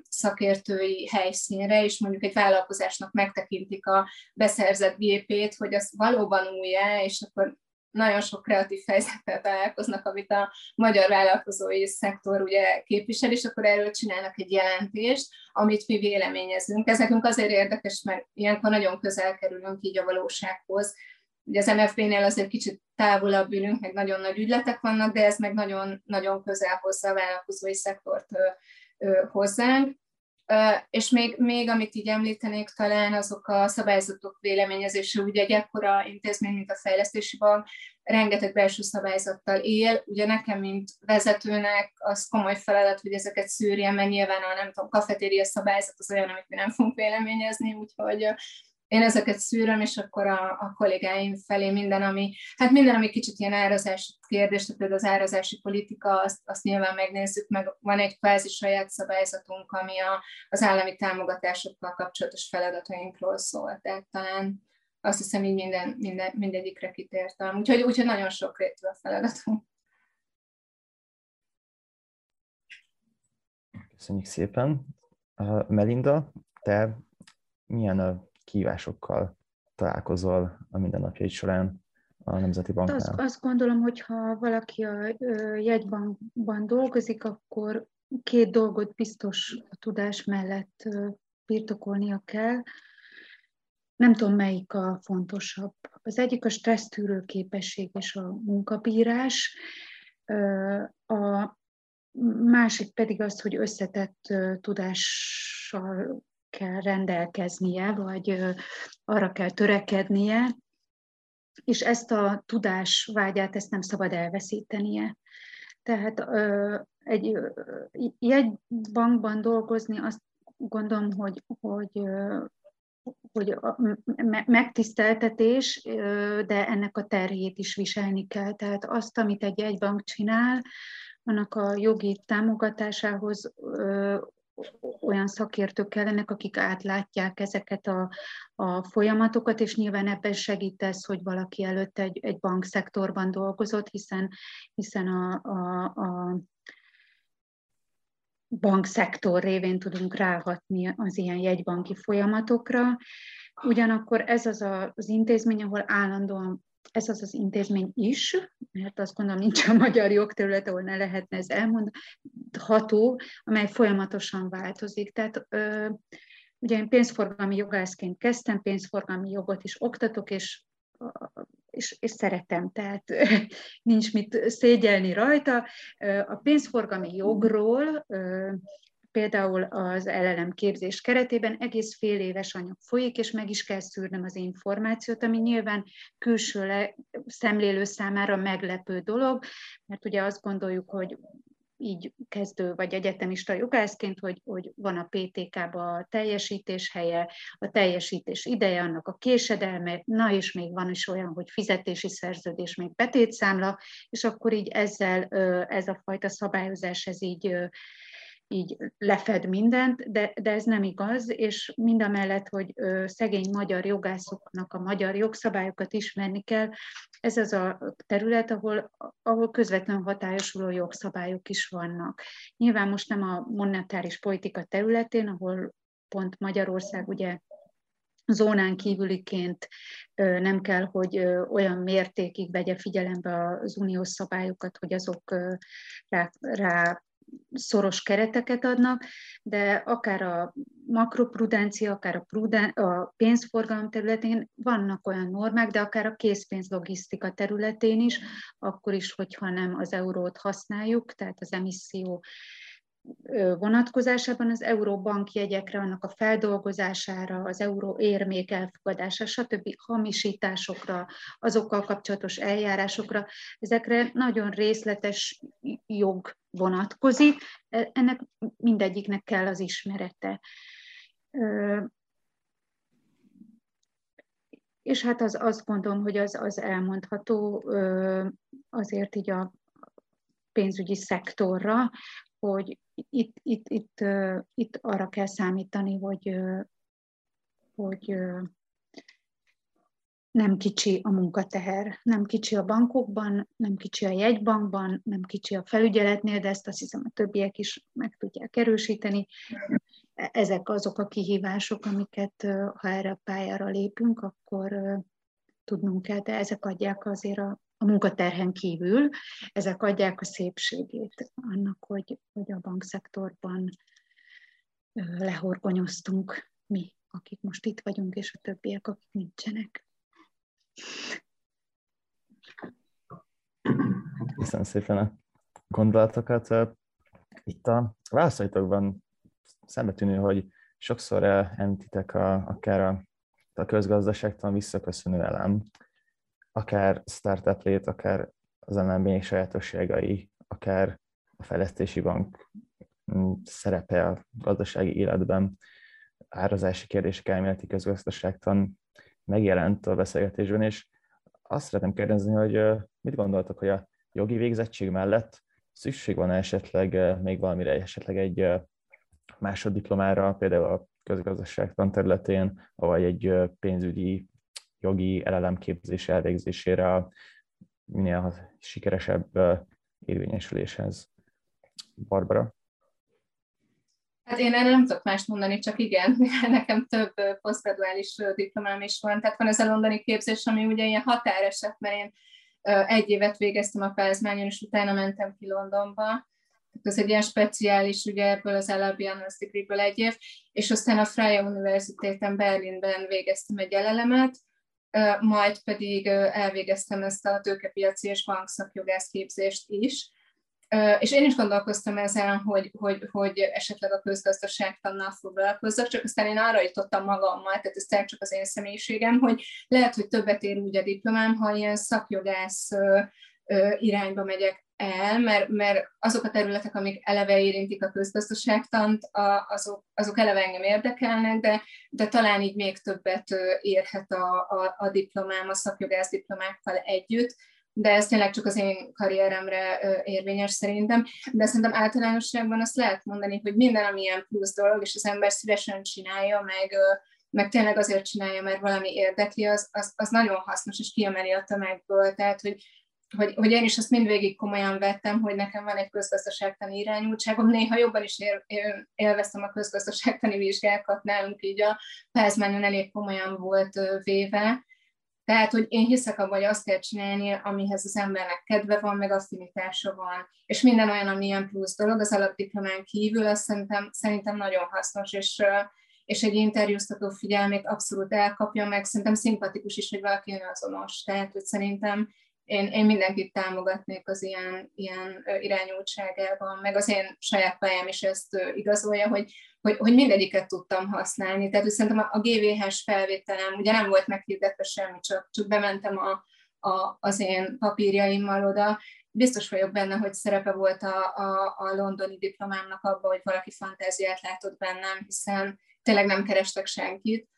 szakértői helyszínre, és mondjuk egy vállalkozásnak megtekintik a beszerzett gépét, hogy az valóban új-e, és akkor nagyon sok kreatív helyzettel találkoznak, amit a magyar vállalkozói szektor ugye képvisel, és akkor erről csinálnak egy jelentést, amit mi véleményezünk. Ez nekünk azért érdekes, mert ilyenkor nagyon közel kerülünk így a valósághoz, Ugye az MFP-nél azért kicsit távolabb ülünk, meg nagyon nagy ügyletek vannak, de ez meg nagyon, nagyon közel hozza a vállalkozói szektort hozzánk. És még, még amit így említenék talán, azok a szabályzatok véleményezése, ugye egy ekkora intézmény, mint a Fejlesztési Bank, rengeteg belső szabályzattal él. Ugye nekem, mint vezetőnek, az komoly feladat, hogy ezeket szűrjem, mert nyilván a nem tudom, kafetéria szabályzat az olyan, amit mi nem fogunk véleményezni, úgyhogy én ezeket szűröm, és akkor a, a kollégáim felé minden, ami, hát minden, ami kicsit ilyen árazási kérdés, tehát például az árazási politika, azt, azt nyilván megnézzük, meg van egy kvázi saját szabályzatunk, ami a, az állami támogatásokkal kapcsolatos feladatainkról szól, tehát talán azt hiszem így minden, minden, mindegyikre kitértem. Úgyhogy, úgyhogy nagyon sok rétű a feladatunk. Köszönjük szépen. Melinda, te milyen kívásokkal találkozol a mindennapjaid során a Nemzeti Banknál? Azt, azt gondolom, hogy ha valaki a jegybankban dolgozik, akkor két dolgot biztos a tudás mellett birtokolnia kell. Nem tudom, melyik a fontosabb. Az egyik a stressztűrő képesség és a munkabírás, a másik pedig az, hogy összetett tudással kell rendelkeznie, vagy arra kell törekednie, és ezt a tudásvágyát, ezt nem szabad elveszítenie. Tehát egy jegybankban dolgozni, azt gondolom, hogy, hogy hogy megtiszteltetés, de ennek a terhét is viselni kell. Tehát azt, amit egy jegybank csinál, annak a jogi támogatásához olyan szakértők kellenek, akik átlátják ezeket a, a folyamatokat, és nyilván ebben segítesz, hogy valaki előtt egy, egy bankszektorban dolgozott, hiszen, hiszen a, a, a bankszektor révén tudunk ráhatni az ilyen jegybanki folyamatokra. Ugyanakkor ez az a, az intézmény, ahol állandóan ez az az intézmény is, mert azt gondolom nincs a magyar jogterület, ahol ne lehetne ez elmondható, amely folyamatosan változik. Tehát ö, ugye én pénzforgalmi jogászként kezdtem, pénzforgalmi jogot is oktatok, és és, és szeretem, tehát <laughs> nincs mit szégyelni rajta. A pénzforgalmi jogról például az LLM képzés keretében egész fél éves anyag folyik, és meg is kell szűrnem az információt, ami nyilván külső le, szemlélő számára meglepő dolog, mert ugye azt gondoljuk, hogy így kezdő vagy egyetemista jogászként, hogy, hogy van a PTK-ba a teljesítés helye, a teljesítés ideje, annak a késedelme, na és még van is olyan, hogy fizetési szerződés, még betétszámla, és akkor így ezzel ez a fajta szabályozás, ez így így lefed mindent, de, de ez nem igaz, és mind a mellett, hogy szegény magyar jogászoknak a magyar jogszabályokat ismerni kell, ez az a terület, ahol, ahol közvetlenül hatályosuló jogszabályok is vannak. Nyilván most nem a monetáris politika területén, ahol pont Magyarország ugye zónán kívüliként nem kell, hogy olyan mértékig vegye figyelembe az uniós szabályokat, hogy azok rá, rá szoros kereteket adnak, de akár a makroprudencia, akár a, pruden, a pénzforgalom területén vannak olyan normák, de akár a készpénzlogisztika területén is, akkor is, hogyha nem az eurót használjuk, tehát az emisszió vonatkozásában az euróbank jegyekre, annak a feldolgozására, az euró érmék elfogadása, stb. hamisításokra, azokkal kapcsolatos eljárásokra, ezekre nagyon részletes jog vonatkozik, e, ennek mindegyiknek kell az ismerete. És hát az, azt gondolom, hogy az, az elmondható azért így a pénzügyi szektorra, hogy itt, itt, itt, itt arra kell számítani, hogy, hogy nem kicsi a munkateher, nem kicsi a bankokban, nem kicsi a jegybankban, nem kicsi a felügyeletnél, de ezt azt hiszem a többiek is meg tudják erősíteni. Ezek azok a kihívások, amiket, ha erre a pályára lépünk, akkor tudnunk kell, de ezek adják azért a, a munkaterhen kívül, ezek adják a szépségét annak, hogy, hogy a bankszektorban lehorgonyoztunk mi, akik most itt vagyunk, és a többiek, akik nincsenek. Köszönöm szépen a gondolatokat. Itt a válaszaitokban szembetűnő, hogy sokszor említitek a, akár a, a közgazdaságtan visszaköszönő elem, akár startup lét, akár az MNB sajátosságai, akár a fejlesztési bank mm, szerepe a gazdasági életben, árazási kérdések elméleti közgazdaságtan megjelent a beszélgetésben, és azt szeretném kérdezni, hogy mit gondoltok, hogy a jogi végzettség mellett szükség van esetleg még valamire, esetleg egy másoddiplomára, például a közgazdaságtan területén, vagy egy pénzügyi jogi elelemképzés elvégzésére a minél sikeresebb érvényesüléshez. Barbara? Hát én erre nem tudok mást mondani, csak igen, <laughs> nekem több posztgraduális diplomám is van. Tehát van ez a londoni képzés, ami ugye ilyen határeset, mert én egy évet végeztem a Pázmányon, és utána mentem ki Londonba. Ez egy ilyen speciális, ugye ebből az Albion degree egy év, és aztán a Freie Universitéten Berlinben végeztem egy elelemet, majd pedig elvégeztem ezt a tőkepiaci és bankszakjogász képzést is. És én is gondolkoztam ezen, hogy, hogy, hogy esetleg a közgazdaságtannal foglalkozzak, csak aztán én arra jutottam magammal, tehát ez csak az én személyiségem, hogy lehet, hogy többet ér úgy a diplomám, ha ilyen szakjogász irányba megyek el, mert, mert azok a területek, amik eleve érintik a közgazdaságtant, a, azok, azok eleve engem érdekelnek, de, de talán így még többet érhet a, a, a diplomám, a szakjogász diplomákkal együtt, de ez tényleg csak az én karrieremre érvényes szerintem. De szerintem általánosságban azt lehet mondani, hogy minden, ami ilyen plusz dolog, és az ember szívesen csinálja, meg, meg tényleg azért csinálja, mert valami érdekli, az, az, az nagyon hasznos, és kiemeli a tömegből. Tehát, hogy hogy, hogy én is azt mindvégig komolyan vettem, hogy nekem van egy közgazdaságtani irányultságom, néha jobban is él, él, élveztem a közgazdaságtani vizsgákat, nálunk így a pázmányon elég komolyan volt véve, tehát, hogy én hiszek abban, hogy azt kell csinálni, amihez az embernek kedve van, meg affinitása van. És minden olyan, ami ilyen plusz dolog, az alapdiplomán kívül, azt szerintem, szerintem nagyon hasznos, és, és egy interjúztató figyelmét abszolút elkapja, meg szerintem szimpatikus is, hogy valaki azonos. Tehát, hogy szerintem én, én mindenkit támogatnék az ilyen, ilyen irányultságában, meg az én saját pályám is ezt igazolja, hogy, hogy, hogy mindegyiket tudtam használni. Tehát szerintem a GVH-s felvételem, ugye nem volt meghirdetve semmi, csak, csak bementem a, a, az én papírjaimmal oda. Biztos vagyok benne, hogy szerepe volt a, a, a londoni diplomámnak abban, hogy valaki fantáziát látott bennem, hiszen tényleg nem kerestek senkit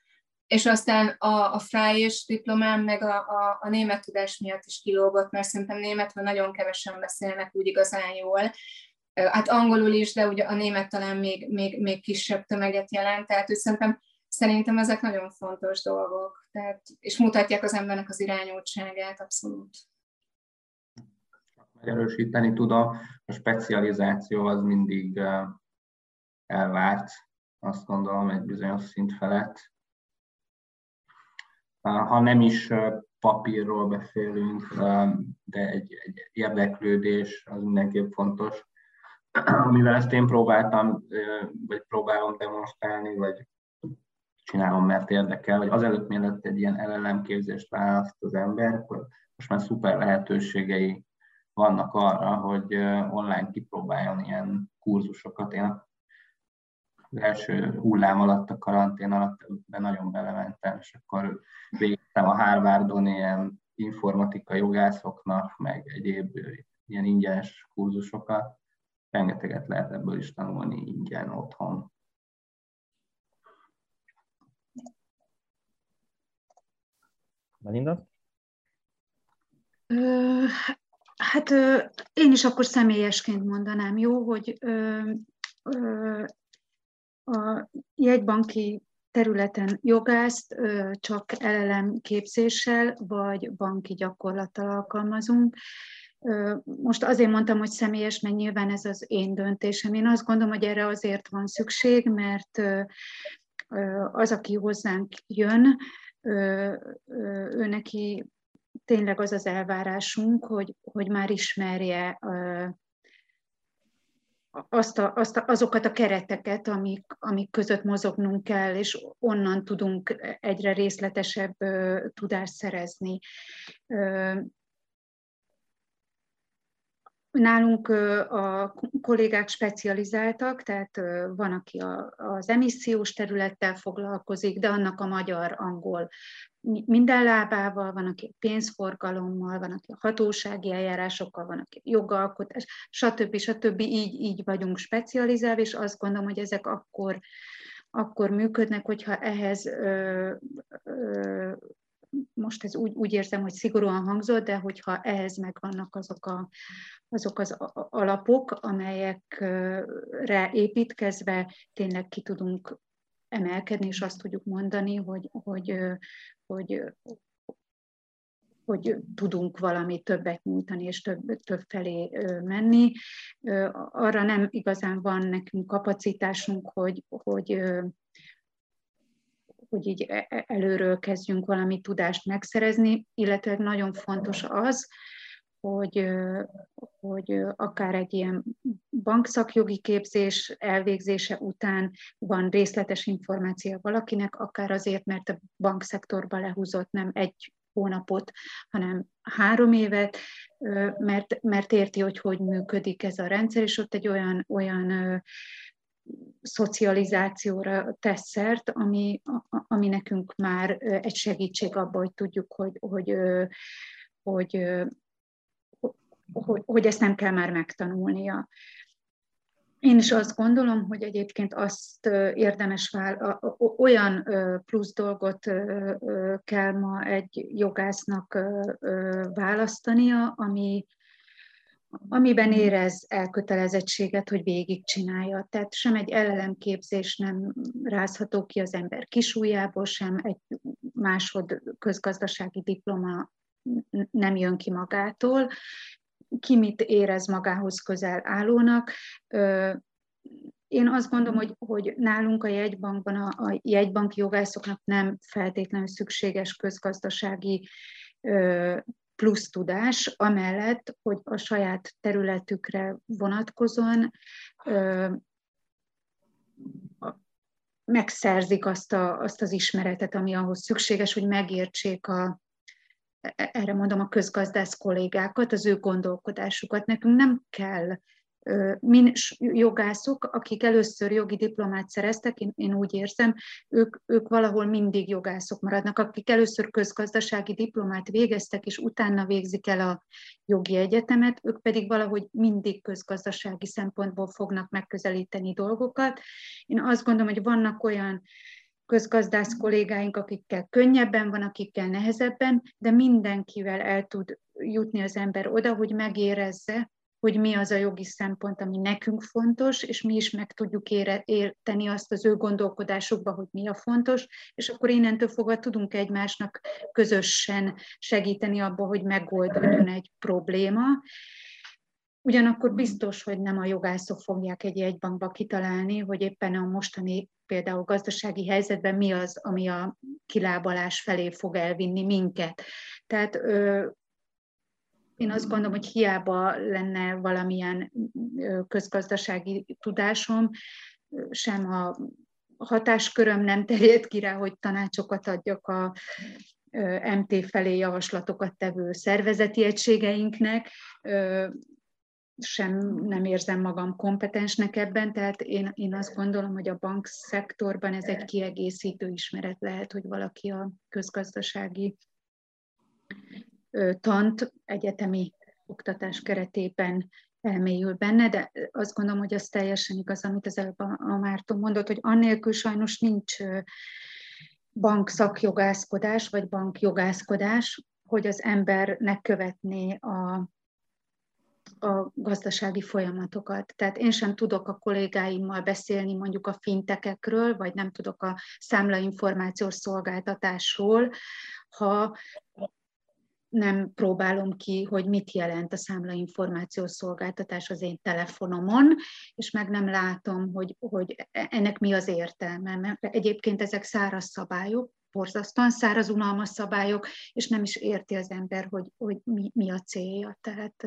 és aztán a, a frájés diplomám meg a, a, a német tudás miatt is kilógott, mert szerintem németről nagyon kevesen beszélnek úgy igazán jól. Hát angolul is, de ugye a német talán még, még, még kisebb tömeget jelent, tehát szerintem, szerintem ezek nagyon fontos dolgok, tehát, és mutatják az embernek az irányultságát abszolút. Megerősíteni tud a, a specializáció az mindig elvárt, azt gondolom, egy bizonyos szint felett ha nem is papírról beszélünk, de egy, egy érdeklődés az mindenképp fontos. <clears throat> amivel ezt én próbáltam, vagy próbálom demonstrálni, vagy csinálom, mert érdekel, hogy azelőtt mielőtt egy ilyen LLM képzést választ az ember, akkor most már szuper lehetőségei vannak arra, hogy online kipróbáljon ilyen kurzusokat. Én első hullám alatt, a karantén alatt be nagyon belementem, és akkor végeztem a Harvardon ilyen informatika jogászoknak, meg egyéb ilyen ingyenes kurzusokat. Rengeteget lehet ebből is tanulni ingyen otthon. Melinda? Hát én is akkor személyesként mondanám, jó, hogy a jegybanki területen jogászt csak LLM képzéssel vagy banki gyakorlattal alkalmazunk. Most azért mondtam, hogy személyes, mert nyilván ez az én döntésem. Én azt gondolom, hogy erre azért van szükség, mert az, aki hozzánk jön, ő neki tényleg az az elvárásunk, hogy, hogy már ismerje azt a, azt a, azokat a kereteket, amik, amik között mozognunk kell, és onnan tudunk egyre részletesebb tudást szerezni. Nálunk a kollégák specializáltak, tehát van, aki az emissziós területtel foglalkozik, de annak a magyar-angol minden lábával, van, aki pénzforgalommal, van, aki a hatósági eljárásokkal, van, aki jogalkotás, stb. stb. Így, így vagyunk specializálva, és azt gondolom, hogy ezek akkor, akkor működnek, hogyha ehhez ö, ö, most ez úgy, úgy érzem, hogy szigorúan hangzott, de hogyha ehhez megvannak azok, a, azok az alapok, amelyekre építkezve tényleg ki tudunk emelkedni, és azt tudjuk mondani, hogy, hogy, hogy, hogy tudunk valami többet nyújtani, és több, több felé menni. Arra nem igazán van nekünk kapacitásunk, hogy, hogy hogy így e, e, előről kezdjünk valami tudást megszerezni, illetve nagyon fontos az, hogy, hogy akár egy ilyen bankszakjogi képzés elvégzése után van részletes információ valakinek, akár azért, mert a bankszektorba lehúzott nem egy hónapot, hanem három évet, mert, mert érti, hogy hogy működik ez a rendszer, és ott egy olyan, olyan szocializációra tesz szert, ami, ami nekünk már egy segítség abban, hogy tudjuk, hogy, hogy, hogy, hogy, hogy ezt nem kell már megtanulnia. Én is azt gondolom, hogy egyébként azt érdemes vál, olyan plusz dolgot kell ma egy jogásznak választania, ami, amiben érez elkötelezettséget, hogy végigcsinálja. Tehát sem egy LLM képzés nem rázható ki az ember kisújjából, sem egy másod közgazdasági diploma nem jön ki magától. Ki mit érez magához közel állónak. Én azt gondolom, hogy, hogy nálunk a jegybankban a, a jegybanki jogászoknak nem feltétlenül szükséges közgazdasági plusz tudás, amellett, hogy a saját területükre vonatkozóan megszerzik azt, a, azt az ismeretet, ami ahhoz szükséges, hogy megértsék a, e, erre mondom a közgazdász kollégákat, az ő gondolkodásukat. Nekünk nem kell min jogászok, akik először jogi diplomát szereztek, én, én úgy érzem, ők, ők valahol mindig jogászok maradnak, akik először közgazdasági diplomát végeztek, és utána végzik el a jogi egyetemet, ők pedig valahogy mindig közgazdasági szempontból fognak megközelíteni dolgokat. Én azt gondolom, hogy vannak olyan közgazdász kollégáink, akikkel könnyebben van, akikkel nehezebben, de mindenkivel el tud jutni az ember oda, hogy megérezze, hogy mi az a jogi szempont, ami nekünk fontos, és mi is meg tudjuk érteni azt az ő gondolkodásukba, hogy mi a fontos, és akkor innentől fogva tudunk egymásnak közösen segíteni abba, hogy megoldódjon egy probléma. Ugyanakkor biztos, hogy nem a jogászok fogják egy jegybankba kitalálni, hogy éppen a mostani például gazdasági helyzetben mi az, ami a kilábalás felé fog elvinni minket. Tehát én azt gondolom, hogy hiába lenne valamilyen közgazdasági tudásom, sem a hatásköröm nem terjed ki rá, hogy tanácsokat adjak a MT felé javaslatokat tevő szervezeti egységeinknek, sem nem érzem magam kompetensnek ebben, tehát én, én azt gondolom, hogy a bankszektorban ez egy kiegészítő ismeret lehet, hogy valaki a közgazdasági tant egyetemi oktatás keretében elmélyül benne, de azt gondolom, hogy az teljesen igaz, amit az előbb a Márton mondott, hogy annélkül sajnos nincs bankszakjogászkodás, vagy bankjogászkodás, hogy az embernek követné a, a gazdasági folyamatokat. Tehát én sem tudok a kollégáimmal beszélni mondjuk a fintekekről, vagy nem tudok a számlainformációs szolgáltatásról, ha nem próbálom ki, hogy mit jelent a számlainformációs szolgáltatás az én telefonomon, és meg nem látom, hogy, hogy ennek mi az értelme. Mert egyébként ezek száraz szabályok, borzasztóan száraz, unalmas szabályok, és nem is érti az ember, hogy, hogy mi, mi a célja. Tehát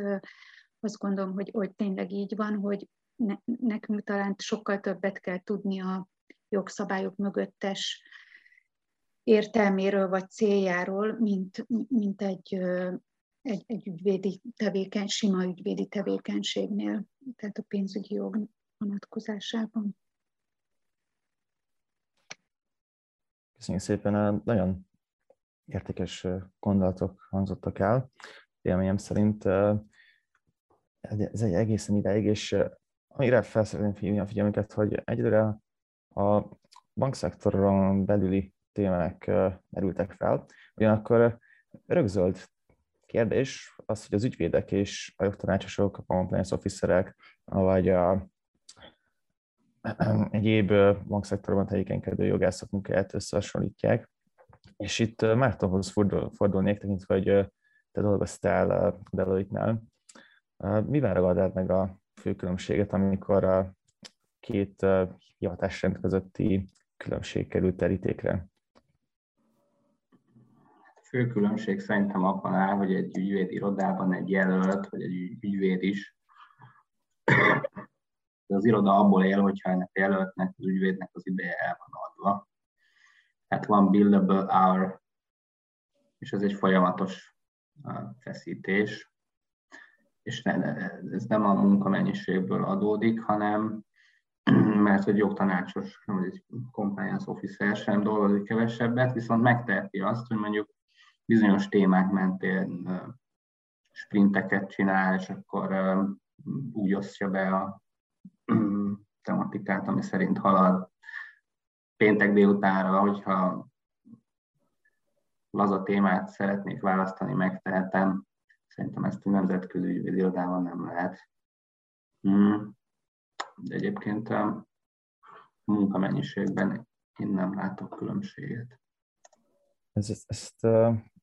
azt gondolom, hogy, hogy tényleg így van, hogy ne, nekünk talán sokkal többet kell tudni a jogszabályok mögöttes értelméről vagy céljáról, mint, mint egy, egy, egy ügyvédi tevékeny, sima ügyvédi tevékenységnél, tehát a pénzügyi jog vonatkozásában. Köszönjük szépen, nagyon értékes gondolatok hangzottak el. Élményem szerint ez egy egészen ideig, és amire fel szeretném a figyelmüket, hogy egyre a bankszektoron belüli témák merültek fel. Ugyanakkor rögzöld kérdés az, hogy az ügyvédek és a jogtanácsosok, a compliance officerek, vagy a <clears throat> egyéb bankszektorban tevékenykedő jogászok munkáját összehasonlítják. És itt Mártonhoz fordul, fordulnék, tekintve, hogy te dolgoztál a Deloitte-nál. Mivel ragadnád meg a fő különbséget, amikor a két hivatásrend közötti különbség került terítékre? Fő különbség szerintem abban áll, hogy egy ügyvéd irodában egy jelölt, vagy egy ügyvéd is, az iroda abból él, hogyha ennek a jelöltnek, az ügyvédnek az ideje el van adva. Tehát van billable hour, és ez egy folyamatos feszítés. És ez nem a munkamennyiségből adódik, hanem <clears throat> mert hogy jogtanácsos, vagy egy compliance officer sem dolgozik kevesebbet, viszont megteheti azt, hogy mondjuk bizonyos témák mentén sprinteket csinál, és akkor úgy osztja be a tematikát, ami szerint halad. Péntek délutánra, hogyha laza témát szeretnék választani, megtehetem. Szerintem ezt a nemzetközi ügyvédirodában nem lehet. Hmm. De egyébként a munkamennyiségben én nem látok különbséget. Ezt, ezt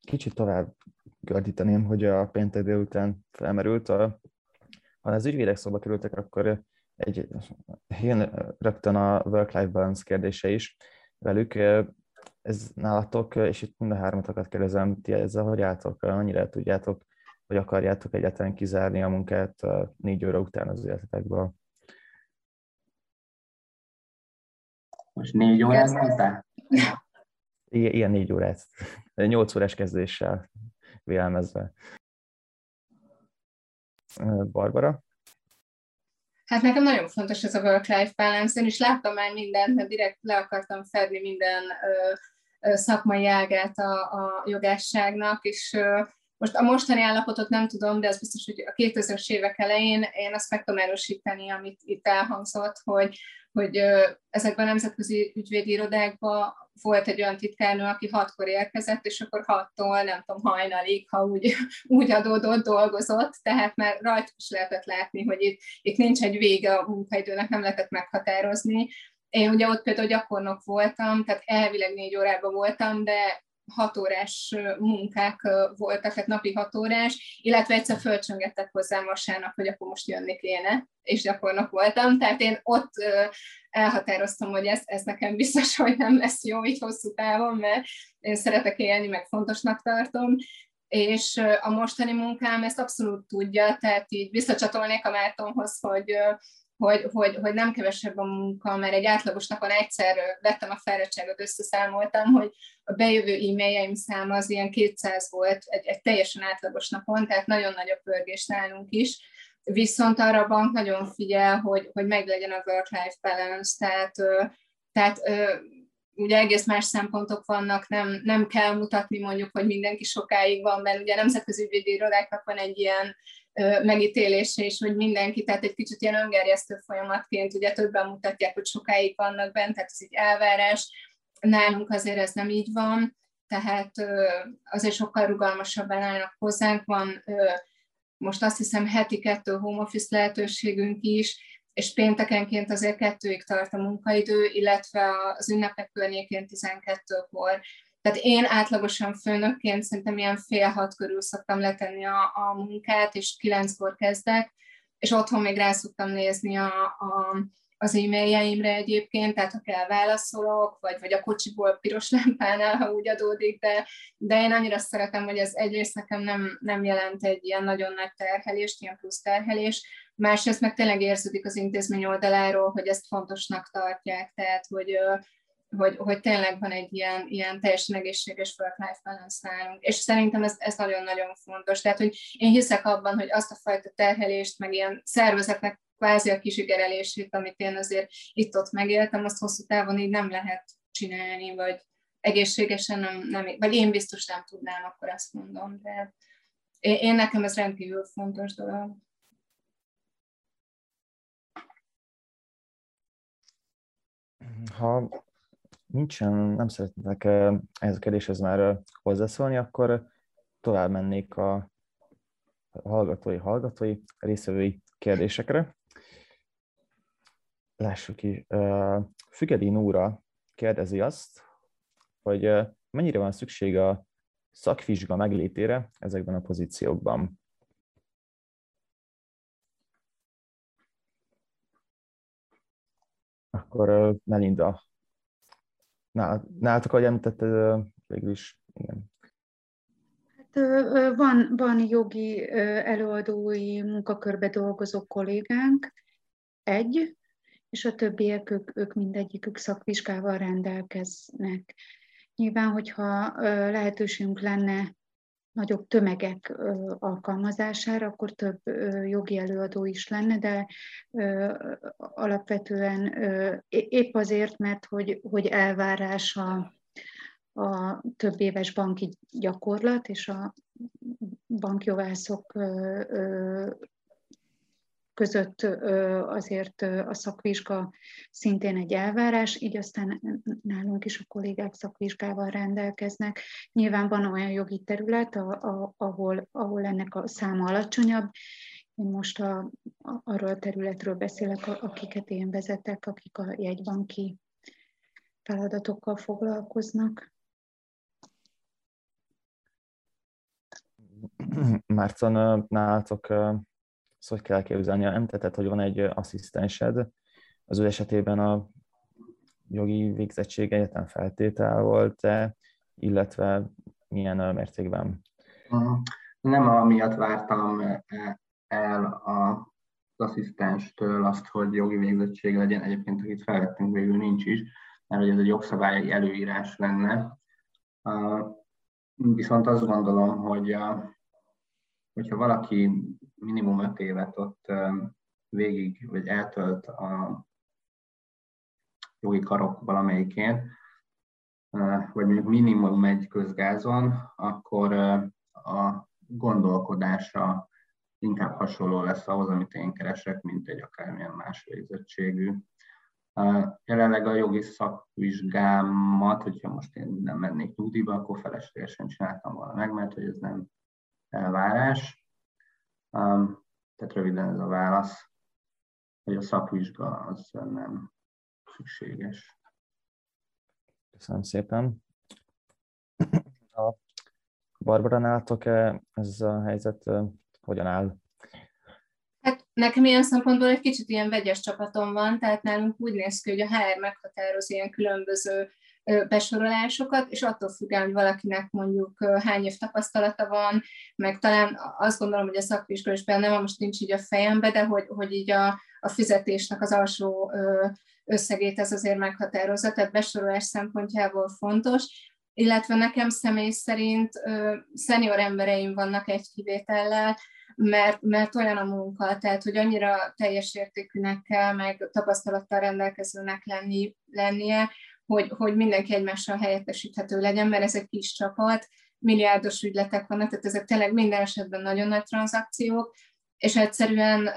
kicsit tovább gördíteném, hogy a péntek délután felmerült. A, ha az ügyvédek szóba kerültek, akkor egy, jön rögtön a work-life balance kérdése is velük. Ez nálatok, és itt mind a hármatokat kérdezem, ti ezzel hogy álltok, annyira tudjátok, hogy akarjátok egyáltalán kizárni a munkát négy óra után az életetekből? Most négy órát mondtál? Ilyen négy órát, nyolc órás kezdéssel vélelmezve. Barbara? Hát nekem nagyon fontos ez a work-life balance, én is láttam már mindent, mert direkt le akartam fedni minden ö, ö, szakmai ágát a, a jogásságnak, és ö, most a mostani állapotot nem tudom, de az biztos, hogy a 2000-es évek elején én azt meg tudom erősíteni, amit itt elhangzott, hogy, hogy ezekben a nemzetközi ügyvédi irodákban volt egy olyan titkárnő, aki hatkor érkezett, és akkor hattól, nem tudom, hajnalig, ha úgy, <laughs> úgy adódott, dolgozott, tehát már rajta is lehetett látni, hogy itt, itt nincs egy vége a munkaidőnek, nem lehetett meghatározni. Én ugye ott például gyakornok voltam, tehát elvileg négy órában voltam, de hat órás munkák voltak, tehát napi hat órás, illetve egyszer fölcsöngettek hozzám vasárnap, hogy akkor most jönni kéne, és gyakornok voltam, tehát én ott elhatároztam, hogy ez, ez nekem biztos, hogy nem lesz jó így hosszú távon, mert én szeretek élni, meg fontosnak tartom, és a mostani munkám ezt abszolút tudja, tehát így visszacsatolnék a Mártonhoz, hogy, hogy, hogy, hogy nem kevesebb a munka, mert egy átlagos napon egyszer vettem a fáradtságot, összeszámoltam, hogy a bejövő e-mailjeim száma az ilyen 200 volt egy, egy teljesen átlagos napon, tehát nagyon nagy a pörgés nálunk is. Viszont arra a bank nagyon figyel, hogy, hogy meglegyen a work-life balance, tehát, tehát ugye egész más szempontok vannak, nem, nem kell mutatni mondjuk, hogy mindenki sokáig van, mert ugye a nemzetközi ügyvédi irodáknak van egy ilyen megítélése is, hogy mindenki, tehát egy kicsit ilyen öngerjesztő folyamatként, ugye többen mutatják, hogy sokáig vannak bent, tehát ez egy elvárás, nálunk azért ez nem így van, tehát azért sokkal rugalmasabban állnak hozzánk, van most azt hiszem heti kettő home office lehetőségünk is, és péntekenként azért kettőig tart a munkaidő, illetve az ünnepek környékén 12-kor. Tehát én átlagosan főnökként szerintem ilyen fél hat körül szoktam letenni a, a munkát, és kilenckor kezdek, és otthon még rá szoktam nézni a, a, az e-mailjeimre egyébként, tehát ha kell válaszolok, vagy, vagy a kocsiból piros <laughs> lámpánál, ha úgy adódik, de, de én annyira szeretem, hogy ez egyrészt nekem nem, nem jelent egy ilyen nagyon nagy terhelést, ilyen plusz terhelés, másrészt meg tényleg érződik az intézmény oldaláról, hogy ezt fontosnak tartják, tehát hogy, hogy, hogy tényleg van egy ilyen, ilyen teljesen egészséges work-life balance nálunk. És szerintem ez, ez nagyon-nagyon fontos. Tehát, hogy én hiszek abban, hogy azt a fajta terhelést, meg ilyen szervezetnek kvázi a kisigerelését, amit én azért itt-ott megéltem, azt hosszú távon így nem lehet csinálni, vagy egészségesen nem, nem vagy én biztos nem tudnám, akkor azt mondom, de én, én nekem ez rendkívül fontos dolog. Ha nincsen, nem szeretnék ehhez a kérdéshez már hozzászólni, akkor tovább mennék a hallgatói, hallgatói, részvevői kérdésekre. Lássuk ki. Fügedi Nóra kérdezi azt, hogy mennyire van szükség a szakvizsga meglétére ezekben a pozíciókban. Akkor Melinda, nálatok, ahogy említetted, végül is, igen. Hát, van, van jogi előadói munkakörbe dolgozó kollégánk, egy, és a többiek, ők, ők mindegyikük szakvizsgával rendelkeznek. Nyilván, hogyha lehetőségünk lenne nagyobb tömegek alkalmazására, akkor több jogi előadó is lenne, de alapvetően épp azért, mert hogy, hogy elvárás a, a több éves banki gyakorlat, és a bankjogászok között azért a szakvizsga szintén egy elvárás, így aztán nálunk is a kollégák szakvizsgával rendelkeznek. Nyilván van olyan jogi terület, ahol, ahol ennek a száma alacsonyabb, én most a, arról a területről beszélek, akiket én vezetek, akik a jegybanki feladatokkal foglalkoznak. Márton, nálatok ezt hogy kell képzelni? Említetted, hogy van egy asszisztensed, az ő esetében a jogi végzettség egyetem feltétel volt-e, illetve milyen mértékben? Nem amiatt vártam el a az asszisztenstől azt, hogy jogi végzettség legyen, egyébként akit felvettünk végül nincs is, mert hogy ez egy jogszabályi előírás lenne. Viszont azt gondolom, hogy hogyha valaki minimum öt évet ott végig, vagy eltölt a jogi karok valamelyikén, vagy mondjuk minimum egy közgázon, akkor a gondolkodása inkább hasonló lesz ahhoz, amit én keresek, mint egy akármilyen más végzettségű. Jelenleg a jogi szakvizsgámat, hogyha most én nem mennék nyugdíjba, akkor feleslegesen csináltam volna meg, mert hogy ez nem elvárás. Um, tehát röviden ez a válasz, hogy a szakvizsga az nem szükséges. Köszönöm szépen. A Barbara nálatok ez a helyzet hogyan áll? Hát nekem ilyen szempontból egy kicsit ilyen vegyes csapatom van, tehát nálunk úgy néz ki, hogy a HR meghatároz ilyen különböző besorolásokat, és attól függően, hogy valakinek mondjuk hány év tapasztalata van, meg talán azt gondolom, hogy a szakvizsga is benne van, most nincs így a fejembe, de hogy, hogy így a, a fizetésnek az alsó összegét ez azért meghatározza, tehát besorolás szempontjából fontos, illetve nekem személy szerint szenior embereim vannak egy kivétellel, mert, mert olyan a munka, tehát hogy annyira teljes értékűnek kell, meg tapasztalattal rendelkezőnek lenni, lennie, hogy, hogy mindenki egymással helyettesíthető legyen, mert ez egy kis csapat, milliárdos ügyletek vannak, tehát ezek tényleg minden esetben nagyon nagy tranzakciók, és egyszerűen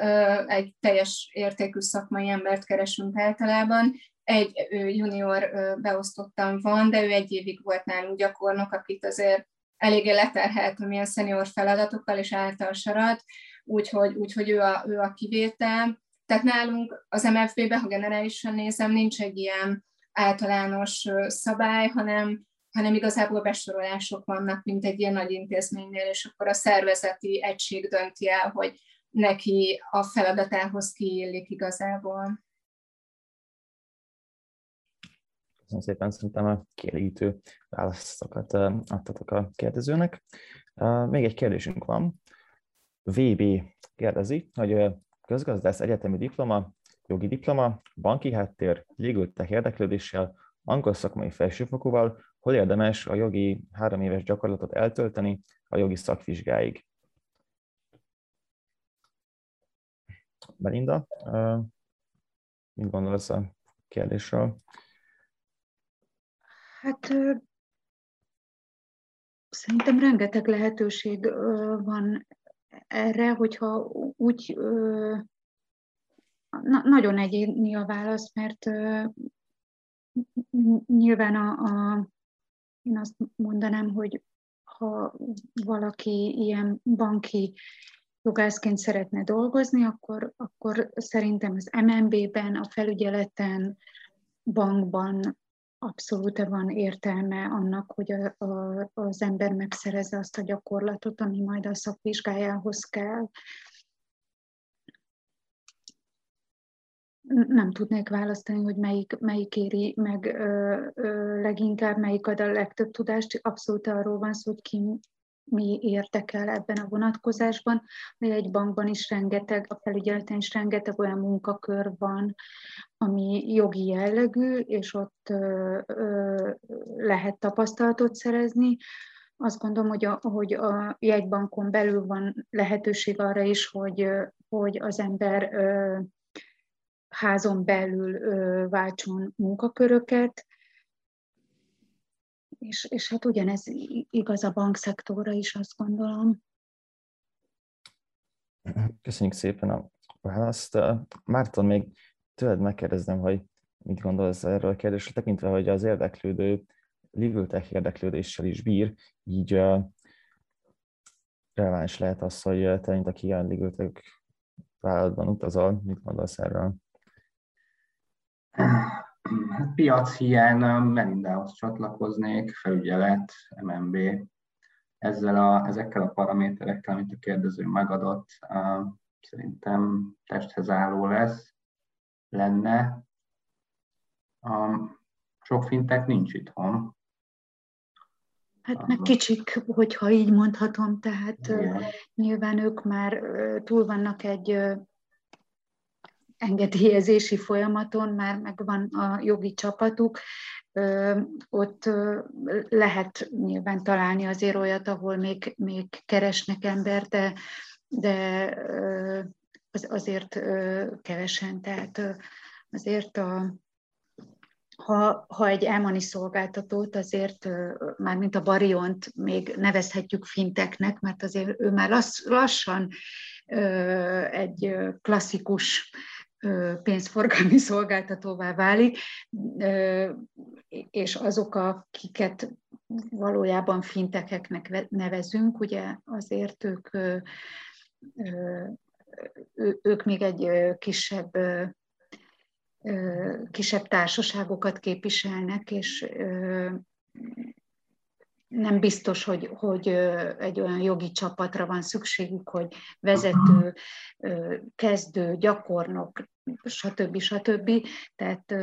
egy teljes értékű szakmai embert keresünk általában. Egy junior beosztottam van, de ő egy évig volt nálunk gyakornok, akit azért eléggé leterhelt milyen szenior feladatokkal, és által sarat, úgyhogy, úgyhogy ő, a, ő a kivétel. Tehát nálunk az MFB-ben, ha generálisan nézem, nincs egy ilyen általános szabály, hanem, hanem igazából besorolások vannak, mint egy ilyen nagy intézménynél, és akkor a szervezeti egység dönti el, hogy neki a feladatához kiillik igazából. Köszönöm szépen, szerintem a kielégítő válaszokat adtatok a kérdezőnek. Még egy kérdésünk van. VB kérdezi, hogy közgazdász egyetemi diploma, jogi diploma, banki háttér, légültek érdeklődéssel, angol szakmai felsőfokúval, hol érdemes a jogi három éves gyakorlatot eltölteni a jogi szakvizsgáig. Belinda, mit gondolsz a kérdésről? Hát szerintem rengeteg lehetőség van erre, hogyha úgy na, nagyon egyéni a válasz, mert nyilván a, a, én azt mondanám, hogy ha valaki ilyen banki jogászként szeretne dolgozni, akkor, akkor szerintem az MNB-ben, a felügyeleten, bankban abszolút van értelme annak, hogy a, a, az ember megszerezze azt a gyakorlatot, ami majd a szakvizsgájához kell. Nem tudnék választani, hogy melyik, melyik éri meg ö, ö, leginkább, melyik ad a legtöbb tudást. Abszolút arról van szó, hogy ki mi érdekel ebben a vonatkozásban. Egy bankban is rengeteg, a felügyeleten is rengeteg olyan munkakör van, ami jogi jellegű, és ott ö, ö, lehet tapasztalatot szerezni. Azt gondolom, hogy a, hogy a jegybankon belül van lehetőség arra is, hogy, hogy az ember ö, házon belül váltson munkaköröket, és, és hát ugyanez igaz a bankszektorra is, azt gondolom. Köszönjük szépen a választ. Márton, még tőled megkérdezem, hogy mit gondolsz erről a kérdésről, tekintve, hogy az érdeklődő Liviltech érdeklődéssel is bír, így uh, releváns lehet az, hogy te, mint aki a Liviltech vállalatban utazol, mit gondolsz erről? Hát piac hiány Melindához csatlakoznék, felügyelet, MNB. Ezzel a, ezekkel a paraméterekkel, amit a kérdező megadott, szerintem testhez álló lesz, lenne. Sok fintek nincs itthon. Hát meg kicsik, hogyha így mondhatom, tehát Igen. nyilván ők már túl vannak egy engedélyezési folyamaton már megvan a jogi csapatuk, ott lehet nyilván találni azért olyat, ahol még, még keresnek ember, de, de az, azért kevesen. Tehát azért a, ha, ha egy elmani szolgáltatót azért, már mint a Bariont még nevezhetjük finteknek, mert azért ő már lass, lassan egy klasszikus pénzforgalmi <laughs> szolgáltatóvá válik, és azok, akiket valójában fintekeknek nevezünk, ugye azért ők, ők még egy kisebb kisebb társaságokat képviselnek, és nem biztos, hogy, hogy egy olyan jogi csapatra van szükségük, hogy vezető, kezdő, gyakornok, stb. stb. Tehát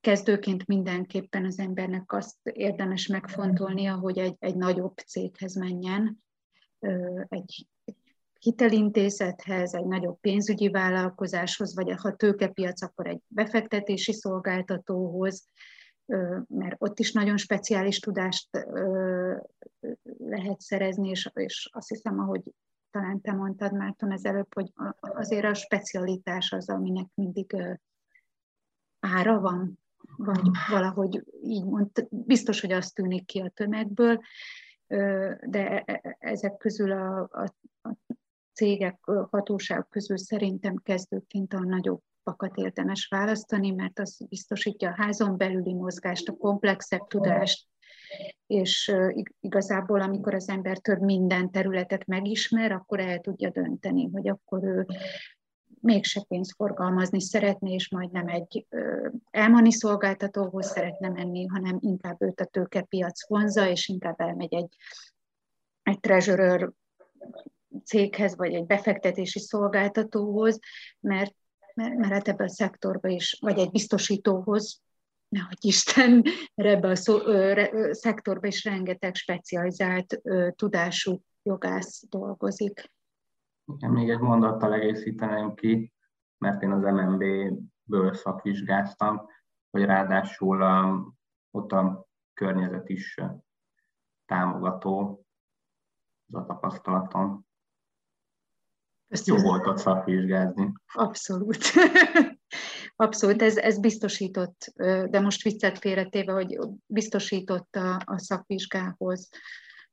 kezdőként mindenképpen az embernek azt érdemes megfontolnia, hogy egy, egy nagyobb céghez menjen, egy, hitelintézethez, egy nagyobb pénzügyi vállalkozáshoz, vagy ha tőkepiac, akkor egy befektetési szolgáltatóhoz, mert ott is nagyon speciális tudást lehet szerezni, és, és azt hiszem, ahogy talán te mondtad, Márton, az előbb, hogy azért a specialitás az, aminek mindig ára van, vagy valahogy így mond, biztos, hogy azt tűnik ki a tömegből, de e, e, ezek közül a, a, a cégek, hatóságok közül szerintem kezdőként a nagyobb pakat érdemes választani, mert az biztosítja a házon belüli mozgást, a komplexebb tudást, és igazából amikor az ember több minden területet megismer, akkor el tudja dönteni, hogy akkor ő mégse pénzt forgalmazni szeretné, és majd nem egy elmani szolgáltatóhoz szeretne menni, hanem inkább őt a tőkepiac vonza, és inkább elmegy egy, egy treasurer céghez, vagy egy befektetési szolgáltatóhoz, mert, mert, mert hát ebben a szektorban is, vagy egy biztosítóhoz, nehogy Isten, mert ebben a szó, ö, re, szektorban is rengeteg specializált ö, tudású jogász dolgozik. Igen, még egy mondattal egészíteném ki, mert én az MNB-ből szakvizsgáztam, hogy ráadásul um, ott a környezet is támogató, az a tapasztalatom. Ezt Jó volt ott szakvizsgázni. Abszolút. <laughs> Abszolút, ez, ez biztosított, de most viccet félretéve, hogy biztosított a, a szakvizsgához.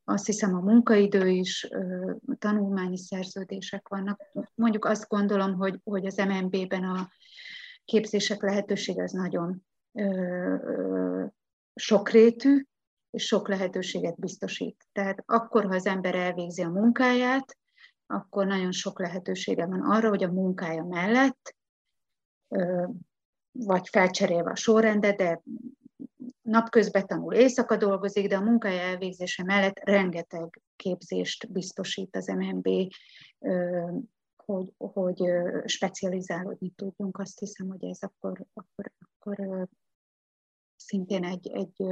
Azt hiszem a munkaidő is, tanulmányi szerződések vannak. Mondjuk azt gondolom, hogy, hogy az MNB-ben a képzések lehetőség az nagyon sokrétű, és sok lehetőséget biztosít. Tehát akkor, ha az ember elvégzi a munkáját, akkor nagyon sok lehetősége van arra, hogy a munkája mellett, vagy felcserélve a sorrendet, de napközben tanul, éjszaka dolgozik, de a munkája elvégzése mellett rengeteg képzést biztosít az MNB, hogy, hogy specializálódni tudjunk. Azt hiszem, hogy ez akkor, akkor, akkor szintén egy, egy,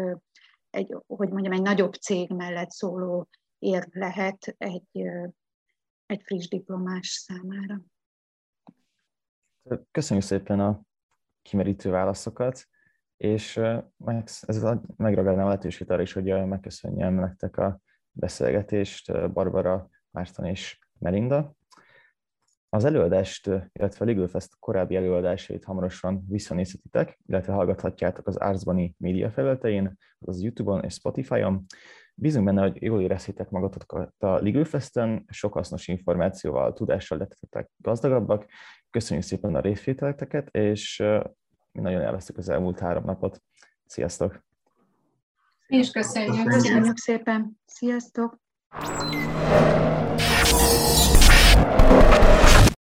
egy, hogy mondjam, egy nagyobb cég mellett szóló ér lehet egy, egy friss diplomás számára. Köszönjük szépen a kimerítő válaszokat, és ez a, megragadnám a lehetőséget arra is, hogy megköszönjem nektek a beszélgetést, Barbara, Márton és Melinda. Az előadást, illetve a Legal Fest korábbi előadásait hamarosan visszanézhetitek, illetve hallgathatjátok az Arzbani média felületein, az YouTube-on és Spotify-on. Bízunk benne, hogy jól érezhétek magatokat a Legal Festen, sok hasznos információval, tudással lettetek gazdagabbak. Köszönjük szépen a részvételeteket, és mi nagyon élveztük az elmúlt három napot. Sziasztok! Mi is köszönjük. Köszönjük szépen. Sziasztok!